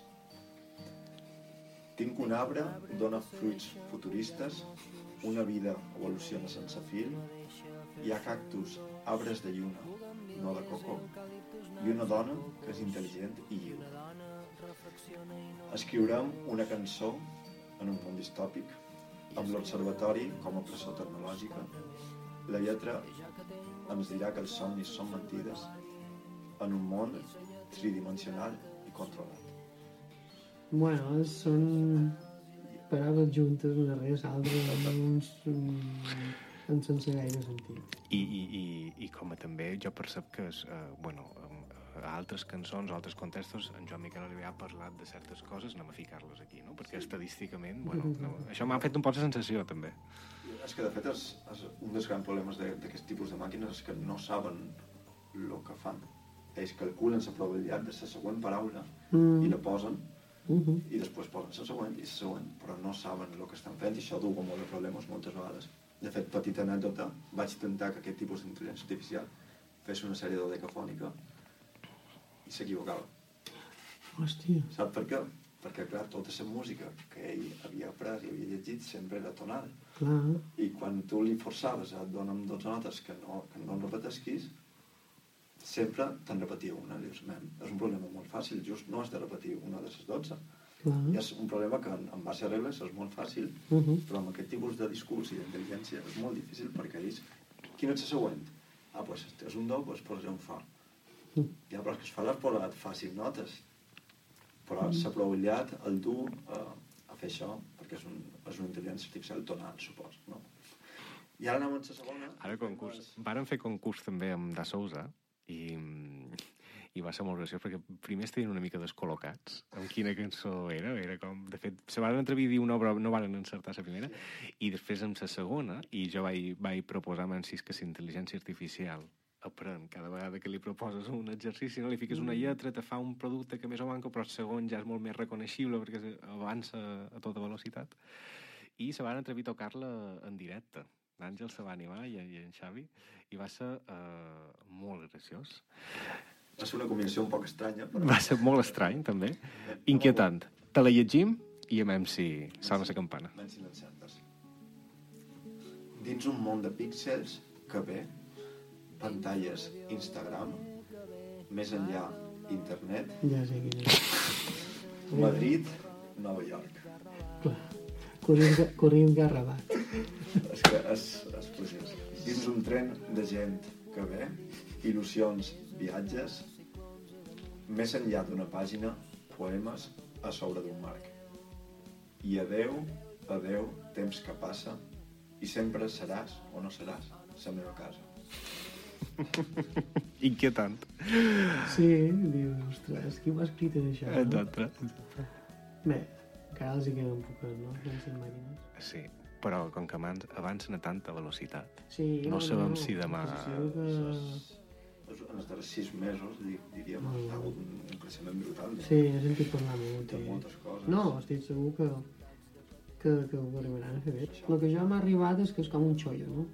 Tinc un arbre, dona fruits futuristes, una vida evoluciona sense fil, hi ha cactus, arbres de lluna, no de coco, i una dona que és intel·ligent i lliure. Escriurem una cançó en un món distòpic, amb l'observatori com a presó tecnològica. La lletra ens dirà que els somnis són mentides en un món tridimensional i controlat. Bueno, són paraules juntes, una l'altra, amb uns, en sense gaire sentit. I, i, i, i com a també jo percep que és, eh, bueno, a altres cançons altres contextos en Joan Miquel Oliver ha parlat de certes coses anem a ficar-les aquí, no? Perquè estadísticament, bueno, no, això m'ha fet un poc de sensació també. És que de fet és, és un dels grans problemes de- d'aquest tipus de màquines és que no saben el que fan. Ells calculen la probabilitat de la següent paraula Mm. i la posen Uh -huh. i després posen la següent i la següent, però no saben el que estan fent i això du a molt de problemes moltes vegades. De fet, petita anècdota, vaig tentar que aquest tipus d'intel·ligència artificial fes una sèrie de decafònica i s'equivocava. Hòstia. Sap per què? Perquè, clar, tota la música que ell havia après i havia llegit sempre era tonal. Clar. I quan tu li forçaves a donar 12 notes que no, que no repetesquis, sempre te'n repetia una. Dius, "Nen, és un problema molt fàcil, just no has de repetir una de les 12. Clar. I és un problema que en, en base a regles és molt fàcil, Uh -huh. però amb aquest tipus de discurs i d'intel·ligència és molt difícil perquè ells... Quina és la següent? Ah, doncs és un do, doncs posaré un fa. Mm. Ja, però és que es fa fa cinc notes. Però s'ha probabilitat el dur a, a fer això, perquè és, un, és una intel·ligència artificial tonal, supos, no? I ara anem a la segona. Ara concurs. Varen fer concurs també amb Da Sousa i, i va ser molt graciós perquè primer estaven una mica descol·locats amb quina cançó era, era com... De fet, se van atrevir a dir una obra, no van encertar la primera, i després amb la segona, i jo vaig, vaig proposar a Mancis que la intel·ligència artificial aprèn cada vegada que li proposes un exercici, no li fiques una lletra, te fa un producte que més o manco, però el segon ja és molt més reconeixible perquè avança a tota velocitat. I se van atrevir a tocar-la en directe. L'Àngel se va animar i, i en Xavi, i va ser uh, molt graciós. Va ser una combinació un poc estranya, però... Va ser molt estrany, també. Inquietant. Te la llegim i amem si sona la campana. Ben silenciades. Dins un món de píxels que ve, pantalles Instagram, més enllà internet, Ja sé quin és. Madrid, Nova York. Clar. Corrent, corrent garrabat. És que és, és preciós. Dins un tren de gent que ve, il·lusions, viatges, més enllà d'una pàgina, poemes a sobre d'un marc. I adeu, adeu, temps que passa, i sempre seràs o no seràs la meva casa. Inquietant. Sí, dius, ostres, qui ho ha escrit això? No? Exacte. Bé, encara els hi queden poques, no? Màquines. Sí, però com que avancen a tanta velocitat, Sí, No sabem si demà-. És- En els darrers sis mesos, di- diríem, Mm. ha hagut un, un creixement brutal de, Sí, he sentit parlar molt. de moltes coses. No, estic segur que, que, que ho arribaran a fer bé. El que jo m'ha arribat és que és com un xollo, no?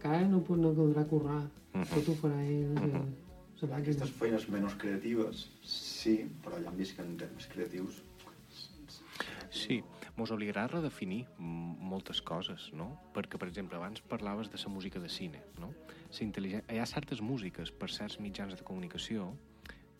Que ara no, pot- no caldrà currar. Mhm. Tot ho farà ell. Mhm. Uh -huh. Aquestes feines menys creatives, sí, però ja hem vist que en termes creatius Sí, mos obligarà a redefinir moltes coses, no? Perquè, per exemple, abans parlaves de la música de cine, no? Hi ha certes músiques per certs mitjans de comunicació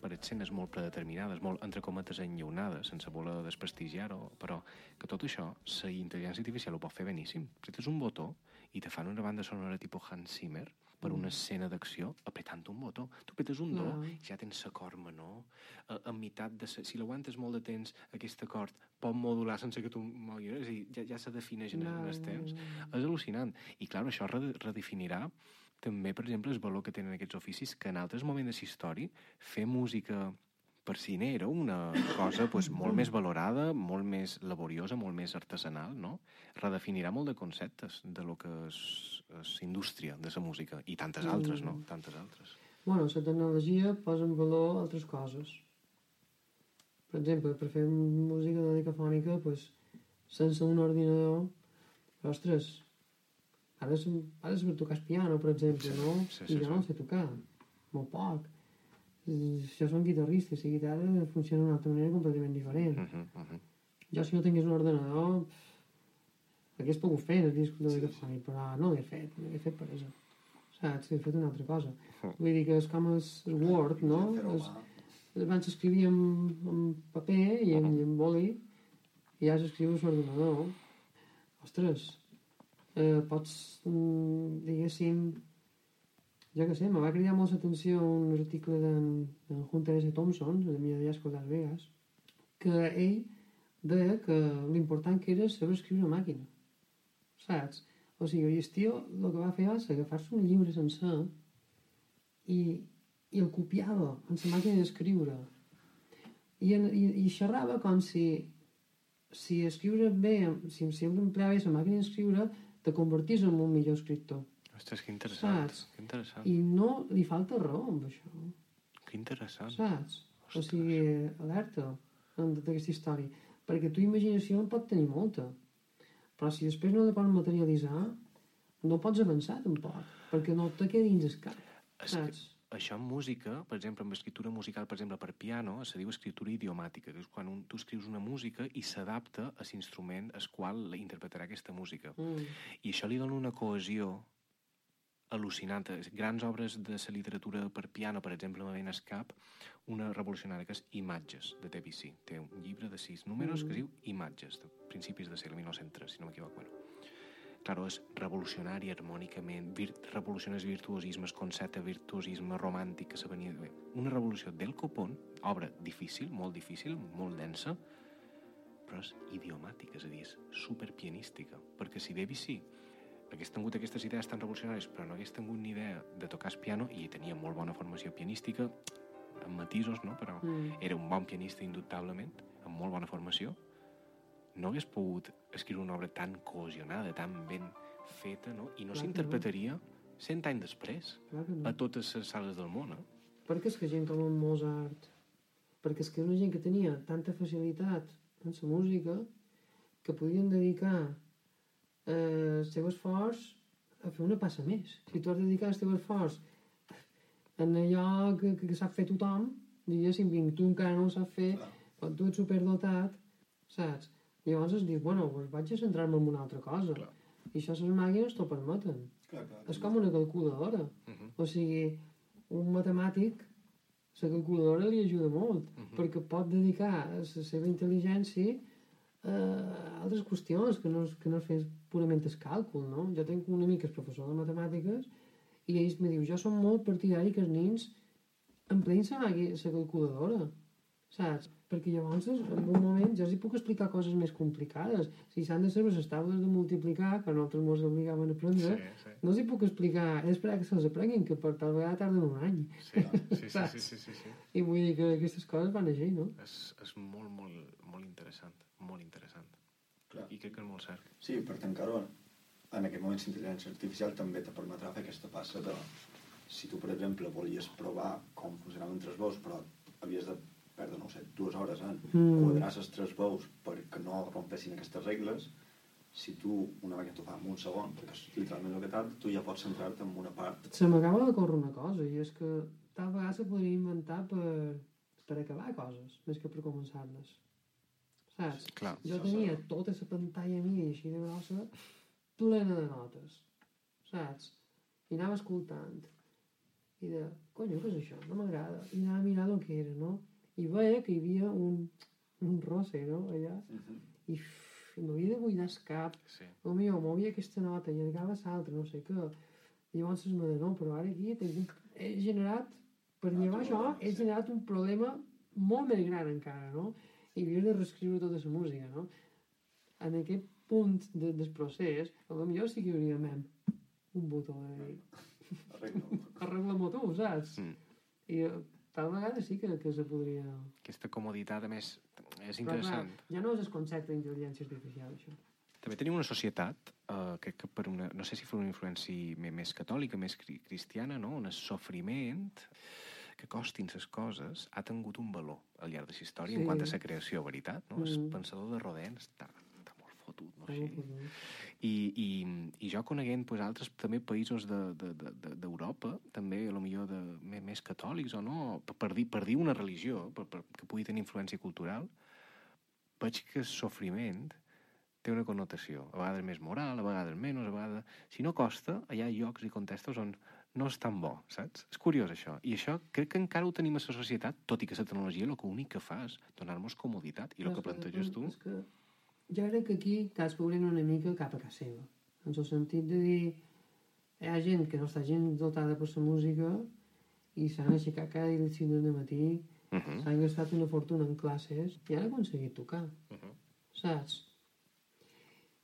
per escenes molt predeterminades, molt, entre cometes, enllaunades, sense voler desprestigiar-ho, però que tot això, la intel·ligència artificial ho pot fer beníssim. Si tens un botó i te fan una banda sonora tipus Hans Zimmer per una escena d'acció, apretant un botó. Tu apretes un do No. i ja tens l'acord menor. A, a meitat de... sa- Si l'aguantes molt de temps, aquest acord pot modular sense que tu moguis. És a dir, ja, ja se defineix en, en els temps. És al·lucinant. I, clar, això re- redefinirà també, per exemple, el valor que tenen aquests oficis, que en altres moments de història fer música per cine era una cosa pues, molt més valorada, molt més laboriosa, molt més artesanal, no? Redefinirà molt de conceptes de lo que és, és indústria de la música, i tantes altres, no? Tantes altres. Bueno, la tecnologia posa en valor altres coses. Per exemple, per fer música dodecafònica, pues, sense un ordinador, ostres, ara, és- ara saber tocar el piano, per exemple, no? sí, sí, I jo no sí. sé tocar, molt poc. Això són guitarristes, i guitarra funciona d'una altra manera completament diferent. Uh -huh, uh -huh. Jo, si no tingués un ordenador, hagués pogut fer el disc dodecafònic, però no l'he fet, no l'he fet per això. Saps? He fet una altra cosa. Mm. Vull dir que és com el el Word, no? És, mà. abans s'escrivia en, en paper i en, i en boli, i ara s'escriu a l'ordinador. Ostres, eh, pots, mm, diguéssim, jo què sé, me va cridar molt l'atenció un article d'en Hunter S. Thompson, de mi de Las Vegas, que ell deia que l'important que era saber escriure a màquina. Saps? O sigui, el tio el que va fer va ser agafar-se un llibre sencer i, i el copiava en la màquina d'escriure. I, i, I xerrava com si, si escriure bé, si, si empleava la màquina d'escriure, te convertís en un millor escriptor. Ostres, que interessant. Saps? Que interessant. I no li falta raó amb això, Que interessant. saps? O Ostres. sigui, alerta en tota aquesta història. Perquè tu imaginació en pot tenir molta. Però si després no la pots materialitzar, no pots avançar tampoc. Perquè no te quedi dins el cap. Saps? això en música, per exemple, amb escriptura musical, per exemple, per piano, se diu escriptura idiomàtica, que és quan un, tu escrius una música i s'adapta a l'instrument al qual la interpretarà aquesta música. Mm. I això li dona una cohesió al·lucinant. Grans obres de la literatura per piano, per exemple, me ven cap una revolucionària que és Imatges, de Debussy. Té un llibre de sis números que es diu Imatges, de principis del segle 1903, si no m'equivoco. Bueno. Claro, és revolucionari harmònicament, vir revoluciona el virtuosisme, el concepte de virtuosisme romàntic que se venia... de- Una revolució del copón, obra difícil, molt difícil, molt densa, però és idiomàtica, és a dir, és superpianística. Perquè si Debussy hagués tingut aquestes idees tan revolucionàries però no hagués tingut ni idea de tocar el piano i tenia molt bona formació pianística, amb matisos, no? però Mm. era un bon pianista indubtablement, amb molt bona formació, no hagués pogut escriure una obra tan cohesionada, tan ben feta, no? i no s'interpretaria cent anys després no. a totes les sales del món. Eh? Perquè és que gent com en Mozart, perquè és que una gent que tenia tanta facilitat en la música que podien dedicar eh, el seu esforç a fer una passa més. Si tu has de dedicar el teu esforç en allò que, que, que sap fer tothom, diguéssim, vinc, tu encara no ho saps fer, quan tu ets superdotat, saps? Llavors es diu, bueno, doncs vaig a centrar-me en una altra cosa. Clar. I això les màquines t'ho permeten. Clar, clar. És com una calculadora. Uh -huh. O sigui, un matemàtic, la calculadora li ajuda molt, Mhm. perquè pot dedicar la seva intel·ligència a altres qüestions que no, és- que no és fer purament el càlcul, no? Jo tinc un amic que és professor de matemàtiques i ell me diu, jo som molt partidari que els nens empleïn la la calculadora, saps? Perquè llavors, en un moment, jo els hi puc explicar coses més complicades. Si s'han de saber les taules de multiplicar, que nosaltres ens obligaven a aprendre, sí. no els hi puc explicar, he d'esperar que se'ls aprenguin, que per tal vegada tarden un any. Sí, sí, sí, sí, sí, sí, sí. I vull dir que aquestes coses van així, no? És, és molt, molt, molt interessant, molt interessant. Clar. I crec que és molt cert. Sí, per tancar-ho, en aquest moment l'intel·ligència artificial també te permetrà fer aquesta passa de... Si tu, per exemple, volies provar com funcionaven tres veus, però havies de perdre, no ho sé, dues hores en Mm. quadrar les tres veus perquè no rompessin aquestes regles, si tu una vegada t'ho fa en un segon, perquè és literalment el que tarda, tu ja pots centrar-te en una part. Se m'acaba de córrer una cosa, i és que tal vegada se podria inventar per, per acabar coses, més que per començar-les. Saps? Clar. Jo tenia tota la pantalla mia així de grossa, plena de notes, saps? I anava escoltant. I de, conyo, què és això? No m'agrada. I anava a mirar el que era, no? I veia que hi havia un, un rosse, no? Allà. I, ff, i m'havia de buidar el cap. Sí. O millor, movia aquesta nota i agafava l'altra, no sé què. Llavors es me no, però ara aquí he generat, per Ah, llevar això, he sí. generat un problema molt més gran encara, no? I havia de reescriure tota la música, no? En aquest punt de, del procés, a lo millor sí que hi hauria mem, un botó de dir, arregla-m'ho tu, saps? Mm. I eh, tal vegada sí que, que se podria... Aquesta comoditat, a més, és Però, clar, interessant. ja no és el concepte d'intel·ligència artificial, això. També tenim una societat, eh, crec que per una, no sé si per una influència més catòlica, més cri cristiana, no? el sofriment que costin les coses ha tingut un valor al llarg de la història Sí. en quant a la creació, veritat? No? El Mm. pensador de Rodin està, està molt fotut, no? Molt Així. fotut. I, i, i jo coneguent pues, altres també països d'Europa, de, de, d'Europa, també a lo millor de, més, més catòlics o no, per, per, dir, per dir una religió per, per, que pugui tenir influència cultural, veig que el sofriment té una connotació, a vegades més moral, a vegades menys, a vegades... Si no costa, hi ha llocs i contextos on no és tan bo, saps? És curiós, això. I això crec que encara ho tenim a la societat, tot i que la tecnologia el que únic que fa és donar-nos comoditat. I el que planteges tu... És que jo crec que aquí cadascú una mica cap a casa seva. En el sentit de dir hi ha gent que no està gens dotada per la música i s'han aixecat cada dia a les 5 del matí, Uh -huh. s'han gastat una fortuna en classes i han aconseguit tocar, Uh -huh. saps?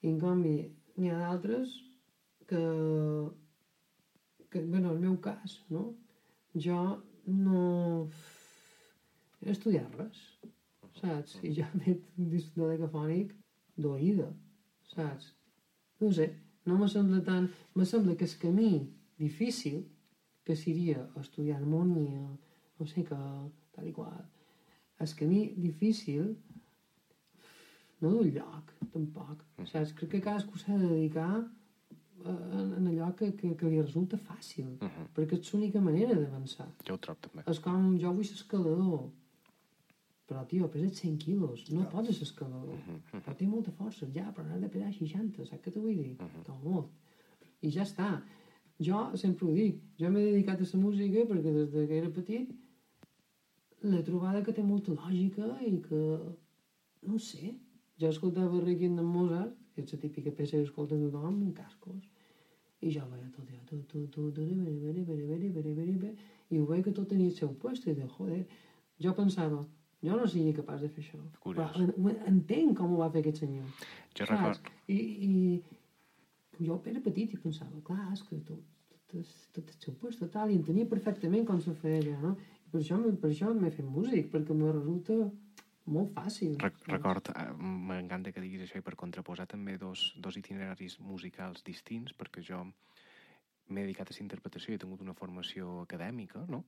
I en canvi, n'hi ha d'altres que, que bueno, el meu cas, no? Jo no he estudiat res, saps? I ja m'he de decafònic d'oïda, saps? No sé, no me sembla tan... Me sembla que el camí difícil, que seria estudiar harmonia, no sé què, tal i qual, el camí difícil no d'un lloc, tampoc. Saps? Crec que cadascú s'ha de dedicar en, en allò que, que, que li resulta fàcil, Uh -huh. perquè és l'única manera d'avançar. Jo ho trobo també. És com, jo vull ser escalador, però, tio, peses 100 quilos, no Ja. pots ser escalador. Però té molta força, ja, però n'has de pesar 60, saps què t'ho vull dir? No molt. I ja està. Jo sempre ho dic, jo m'he dedicat a la música perquè des de que era petit l'he trobada que té molta lògica i que, no sé, jo escoltava Requiem de Mozart, és la típica peça que escolta tothom en cascos, i jo veia tot, ja, tot, tot, tot, tot, bere, bere, bere, bere, bere, bere, bere, i ho veia que tot tenia el seu puesto, i de, joder, jo pensava, jo no seria capaç de fer això. Curiós. Però en- entenc com ho va fer aquest senyor. Jo Saps? record... I, i jo era petit i pensava, clar, és que tot, tot, tot el seu puesto tal, i entenia perfectament com se feia no? I per això, per això m'he fet músic, perquè me resulta molt fàcil. Rec record, eh, m'encanta que diguis això i per contraposar també dos, dos itineraris musicals distints, perquè jo m'he dedicat a la interpretació i he tingut una formació acadèmica, no?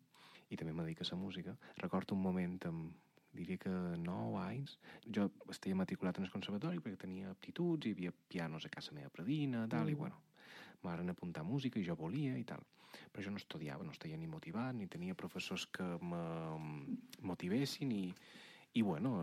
I també me dedico a la música. Recordo un moment amb, diria que 9 anys, jo estia matriculat en el conservatori perquè tenia aptituds, hi havia pianos a casa meva predina, tal, i Mm. bueno, m'aren apuntar música i jo volia i tal. Però jo no estudiava, no estava ni motivat, ni tenia professors que me motivessin i, i bueno,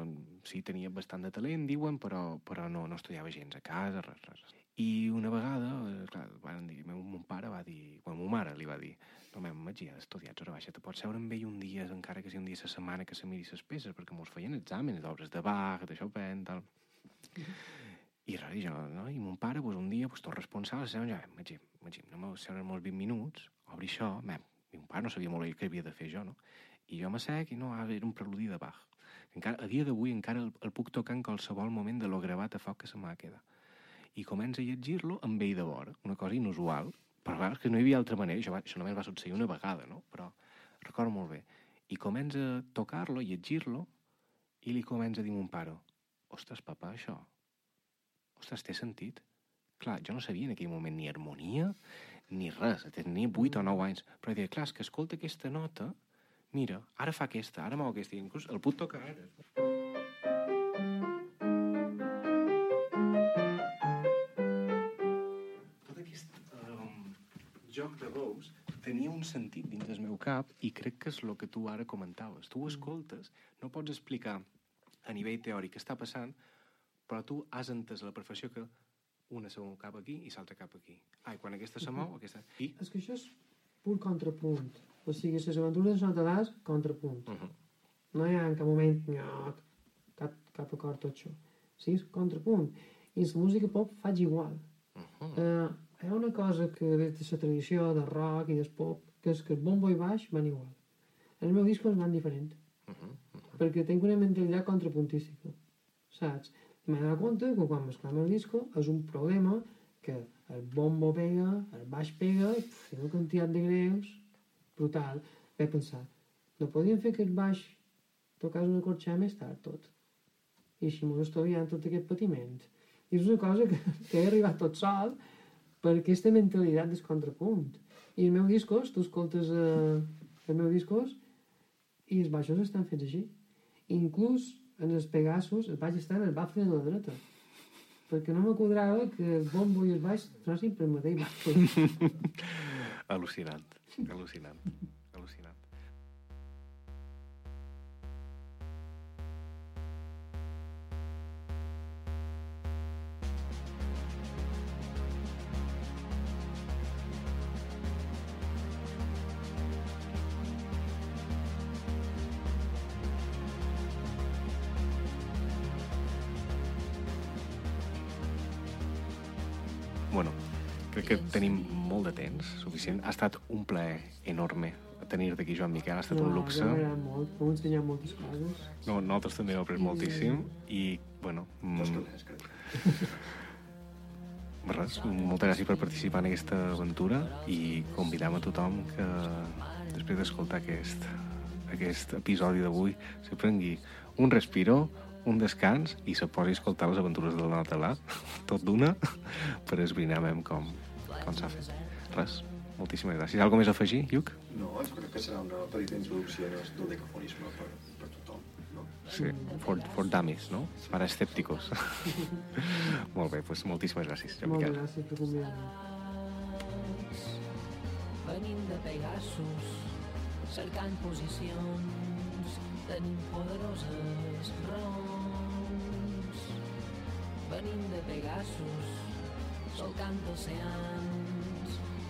sí, tenia bastant de talent, diuen, però, però no, no estudiava gens a casa, res, res. I una vegada, eh, clar, van dir, meu, mon pare va dir, bueno, ma mare li va dir, no, meu, Magí, has estudiat hora baixa, te pots seure amb ell un dia, encara que sigui un dia a la setmana, que se miri les peces, perquè mos feien exàmens d'obres de Bach, de Chopin, tal. I res, jo, no? I mon pare, pues, un dia, pues, tot responsable, se ja, Magí, Magí, no m'ho seure molts 20 minuts, obri això, mem, i mon pare no sabia molt bé què havia de fer jo, no? I jo m'assec i no, ah, era un preludi de Bach. Encara, a dia d'avui encara el, el puc tocar en qualsevol moment de lo gravat a foc que se m'ha quedat. I comença a llegir-lo amb ell de vora, una cosa inusual, però clar, que no hi havia altra manera, això, va, això només va succeir una vegada, no? Però recordo molt bé. I comença a tocar-lo, a llegir-lo, i li comença a dir mon pare, ostres, papa, això, ostres, té sentit? Clar, jo no sabia en aquell moment ni harmonia ni res, tenia 8 o 9 anys, però deia, clar, que escolta aquesta nota, mira, ara fa aquesta, ara mou aquesta, inclús el puc tocar ara. Tot aquest um, joc de veus tenia un sentit dins del meu cap i crec que és el que tu ara comentaves. Tu ho escoltes, no pots explicar a nivell teòric què està passant, però tu has entès la perfecció que una se cap aquí i l'altra cap aquí. Ai, quan aquesta se mou, aquesta... I... És que això és pur contrapunt. O sigui, les aventures de Notalàs, contrapunt. Uh -huh. No hi ha en cap moment nyoc, cap, cap acord tot això. Sí, és contrapunt. I la música pop faig igual. Uh -huh. Uh, hi ha una cosa que ve de la tradició del rock i del pop, que és que el bombo i baix van igual. El meu disco van diferent, Uh -huh. perquè tinc una mentalitat contrapuntística, saps? I m'he donat compte que quan mesclam el disco és un problema que el bombo pega, el baix pega, i té una quantitat de greus brutal. Vaig pensar, no podíem fer que el baix tocàs una corxà més tard tot. I així m'ho estalviant tot aquest patiment. I és una cosa que, que he arribat tot sol per aquesta mentalitat del contrapunt. I el meu discos, tu escoltes eh, el meu discos i els baixos estan fets així. Inclús en els pegassos el baix està en el bafle de la dreta. Perquè no me quadrava que el bombo i el baix trossin per el mateix bafle. Al·lucinant, al·lucinant, al·lucinant. Bueno, crec que tenim molt de temps suficient. Ha estat un plaer enorme tenir-te aquí, Joan Miquel. Ha estat un luxe. Agradat molt, m'ho ensenyat moltes coses. No, nosaltres també hem après moltíssim i, bueno, mm, res, moltes gràcies per participar en aquesta aventura i convidam a tothom que després d'escoltar aquest, aquest episodi d'avui se prengui un respiro, un descans i se posi a escoltar les aventures del Natalà, tot d'una, per esbrinar com, com s'ha fet. Res, moltíssimes gràcies. Algo més a afegir, Lluc? No, jo crec que serà una petita introducció al dodecafonisme per, per tothom. No? Sí, for, for dummies, no? Para escèpticos. Molt bé, doncs moltíssimes gràcies, Joan Moltes Miquel. gràcies per convidar-me. Venim de Pegasus, cercant posicions, tenim poderoses raons. Venim de Pegasus, solcant oceans,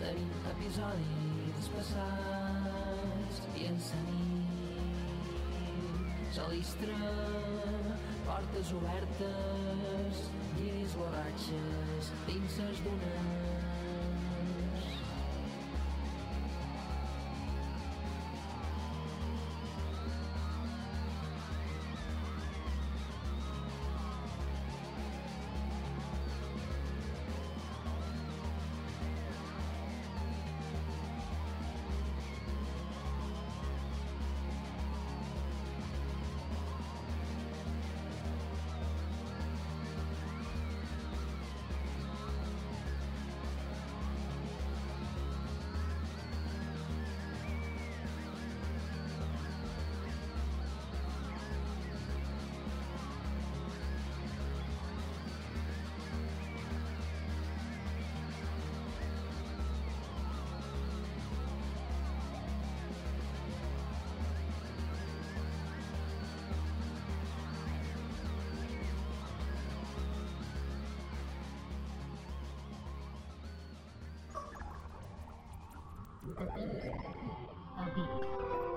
tenim episodis passats i ens tenim. Salistre, portes obertes, lliris borratxes, dins ses dunes. De temps a Vic.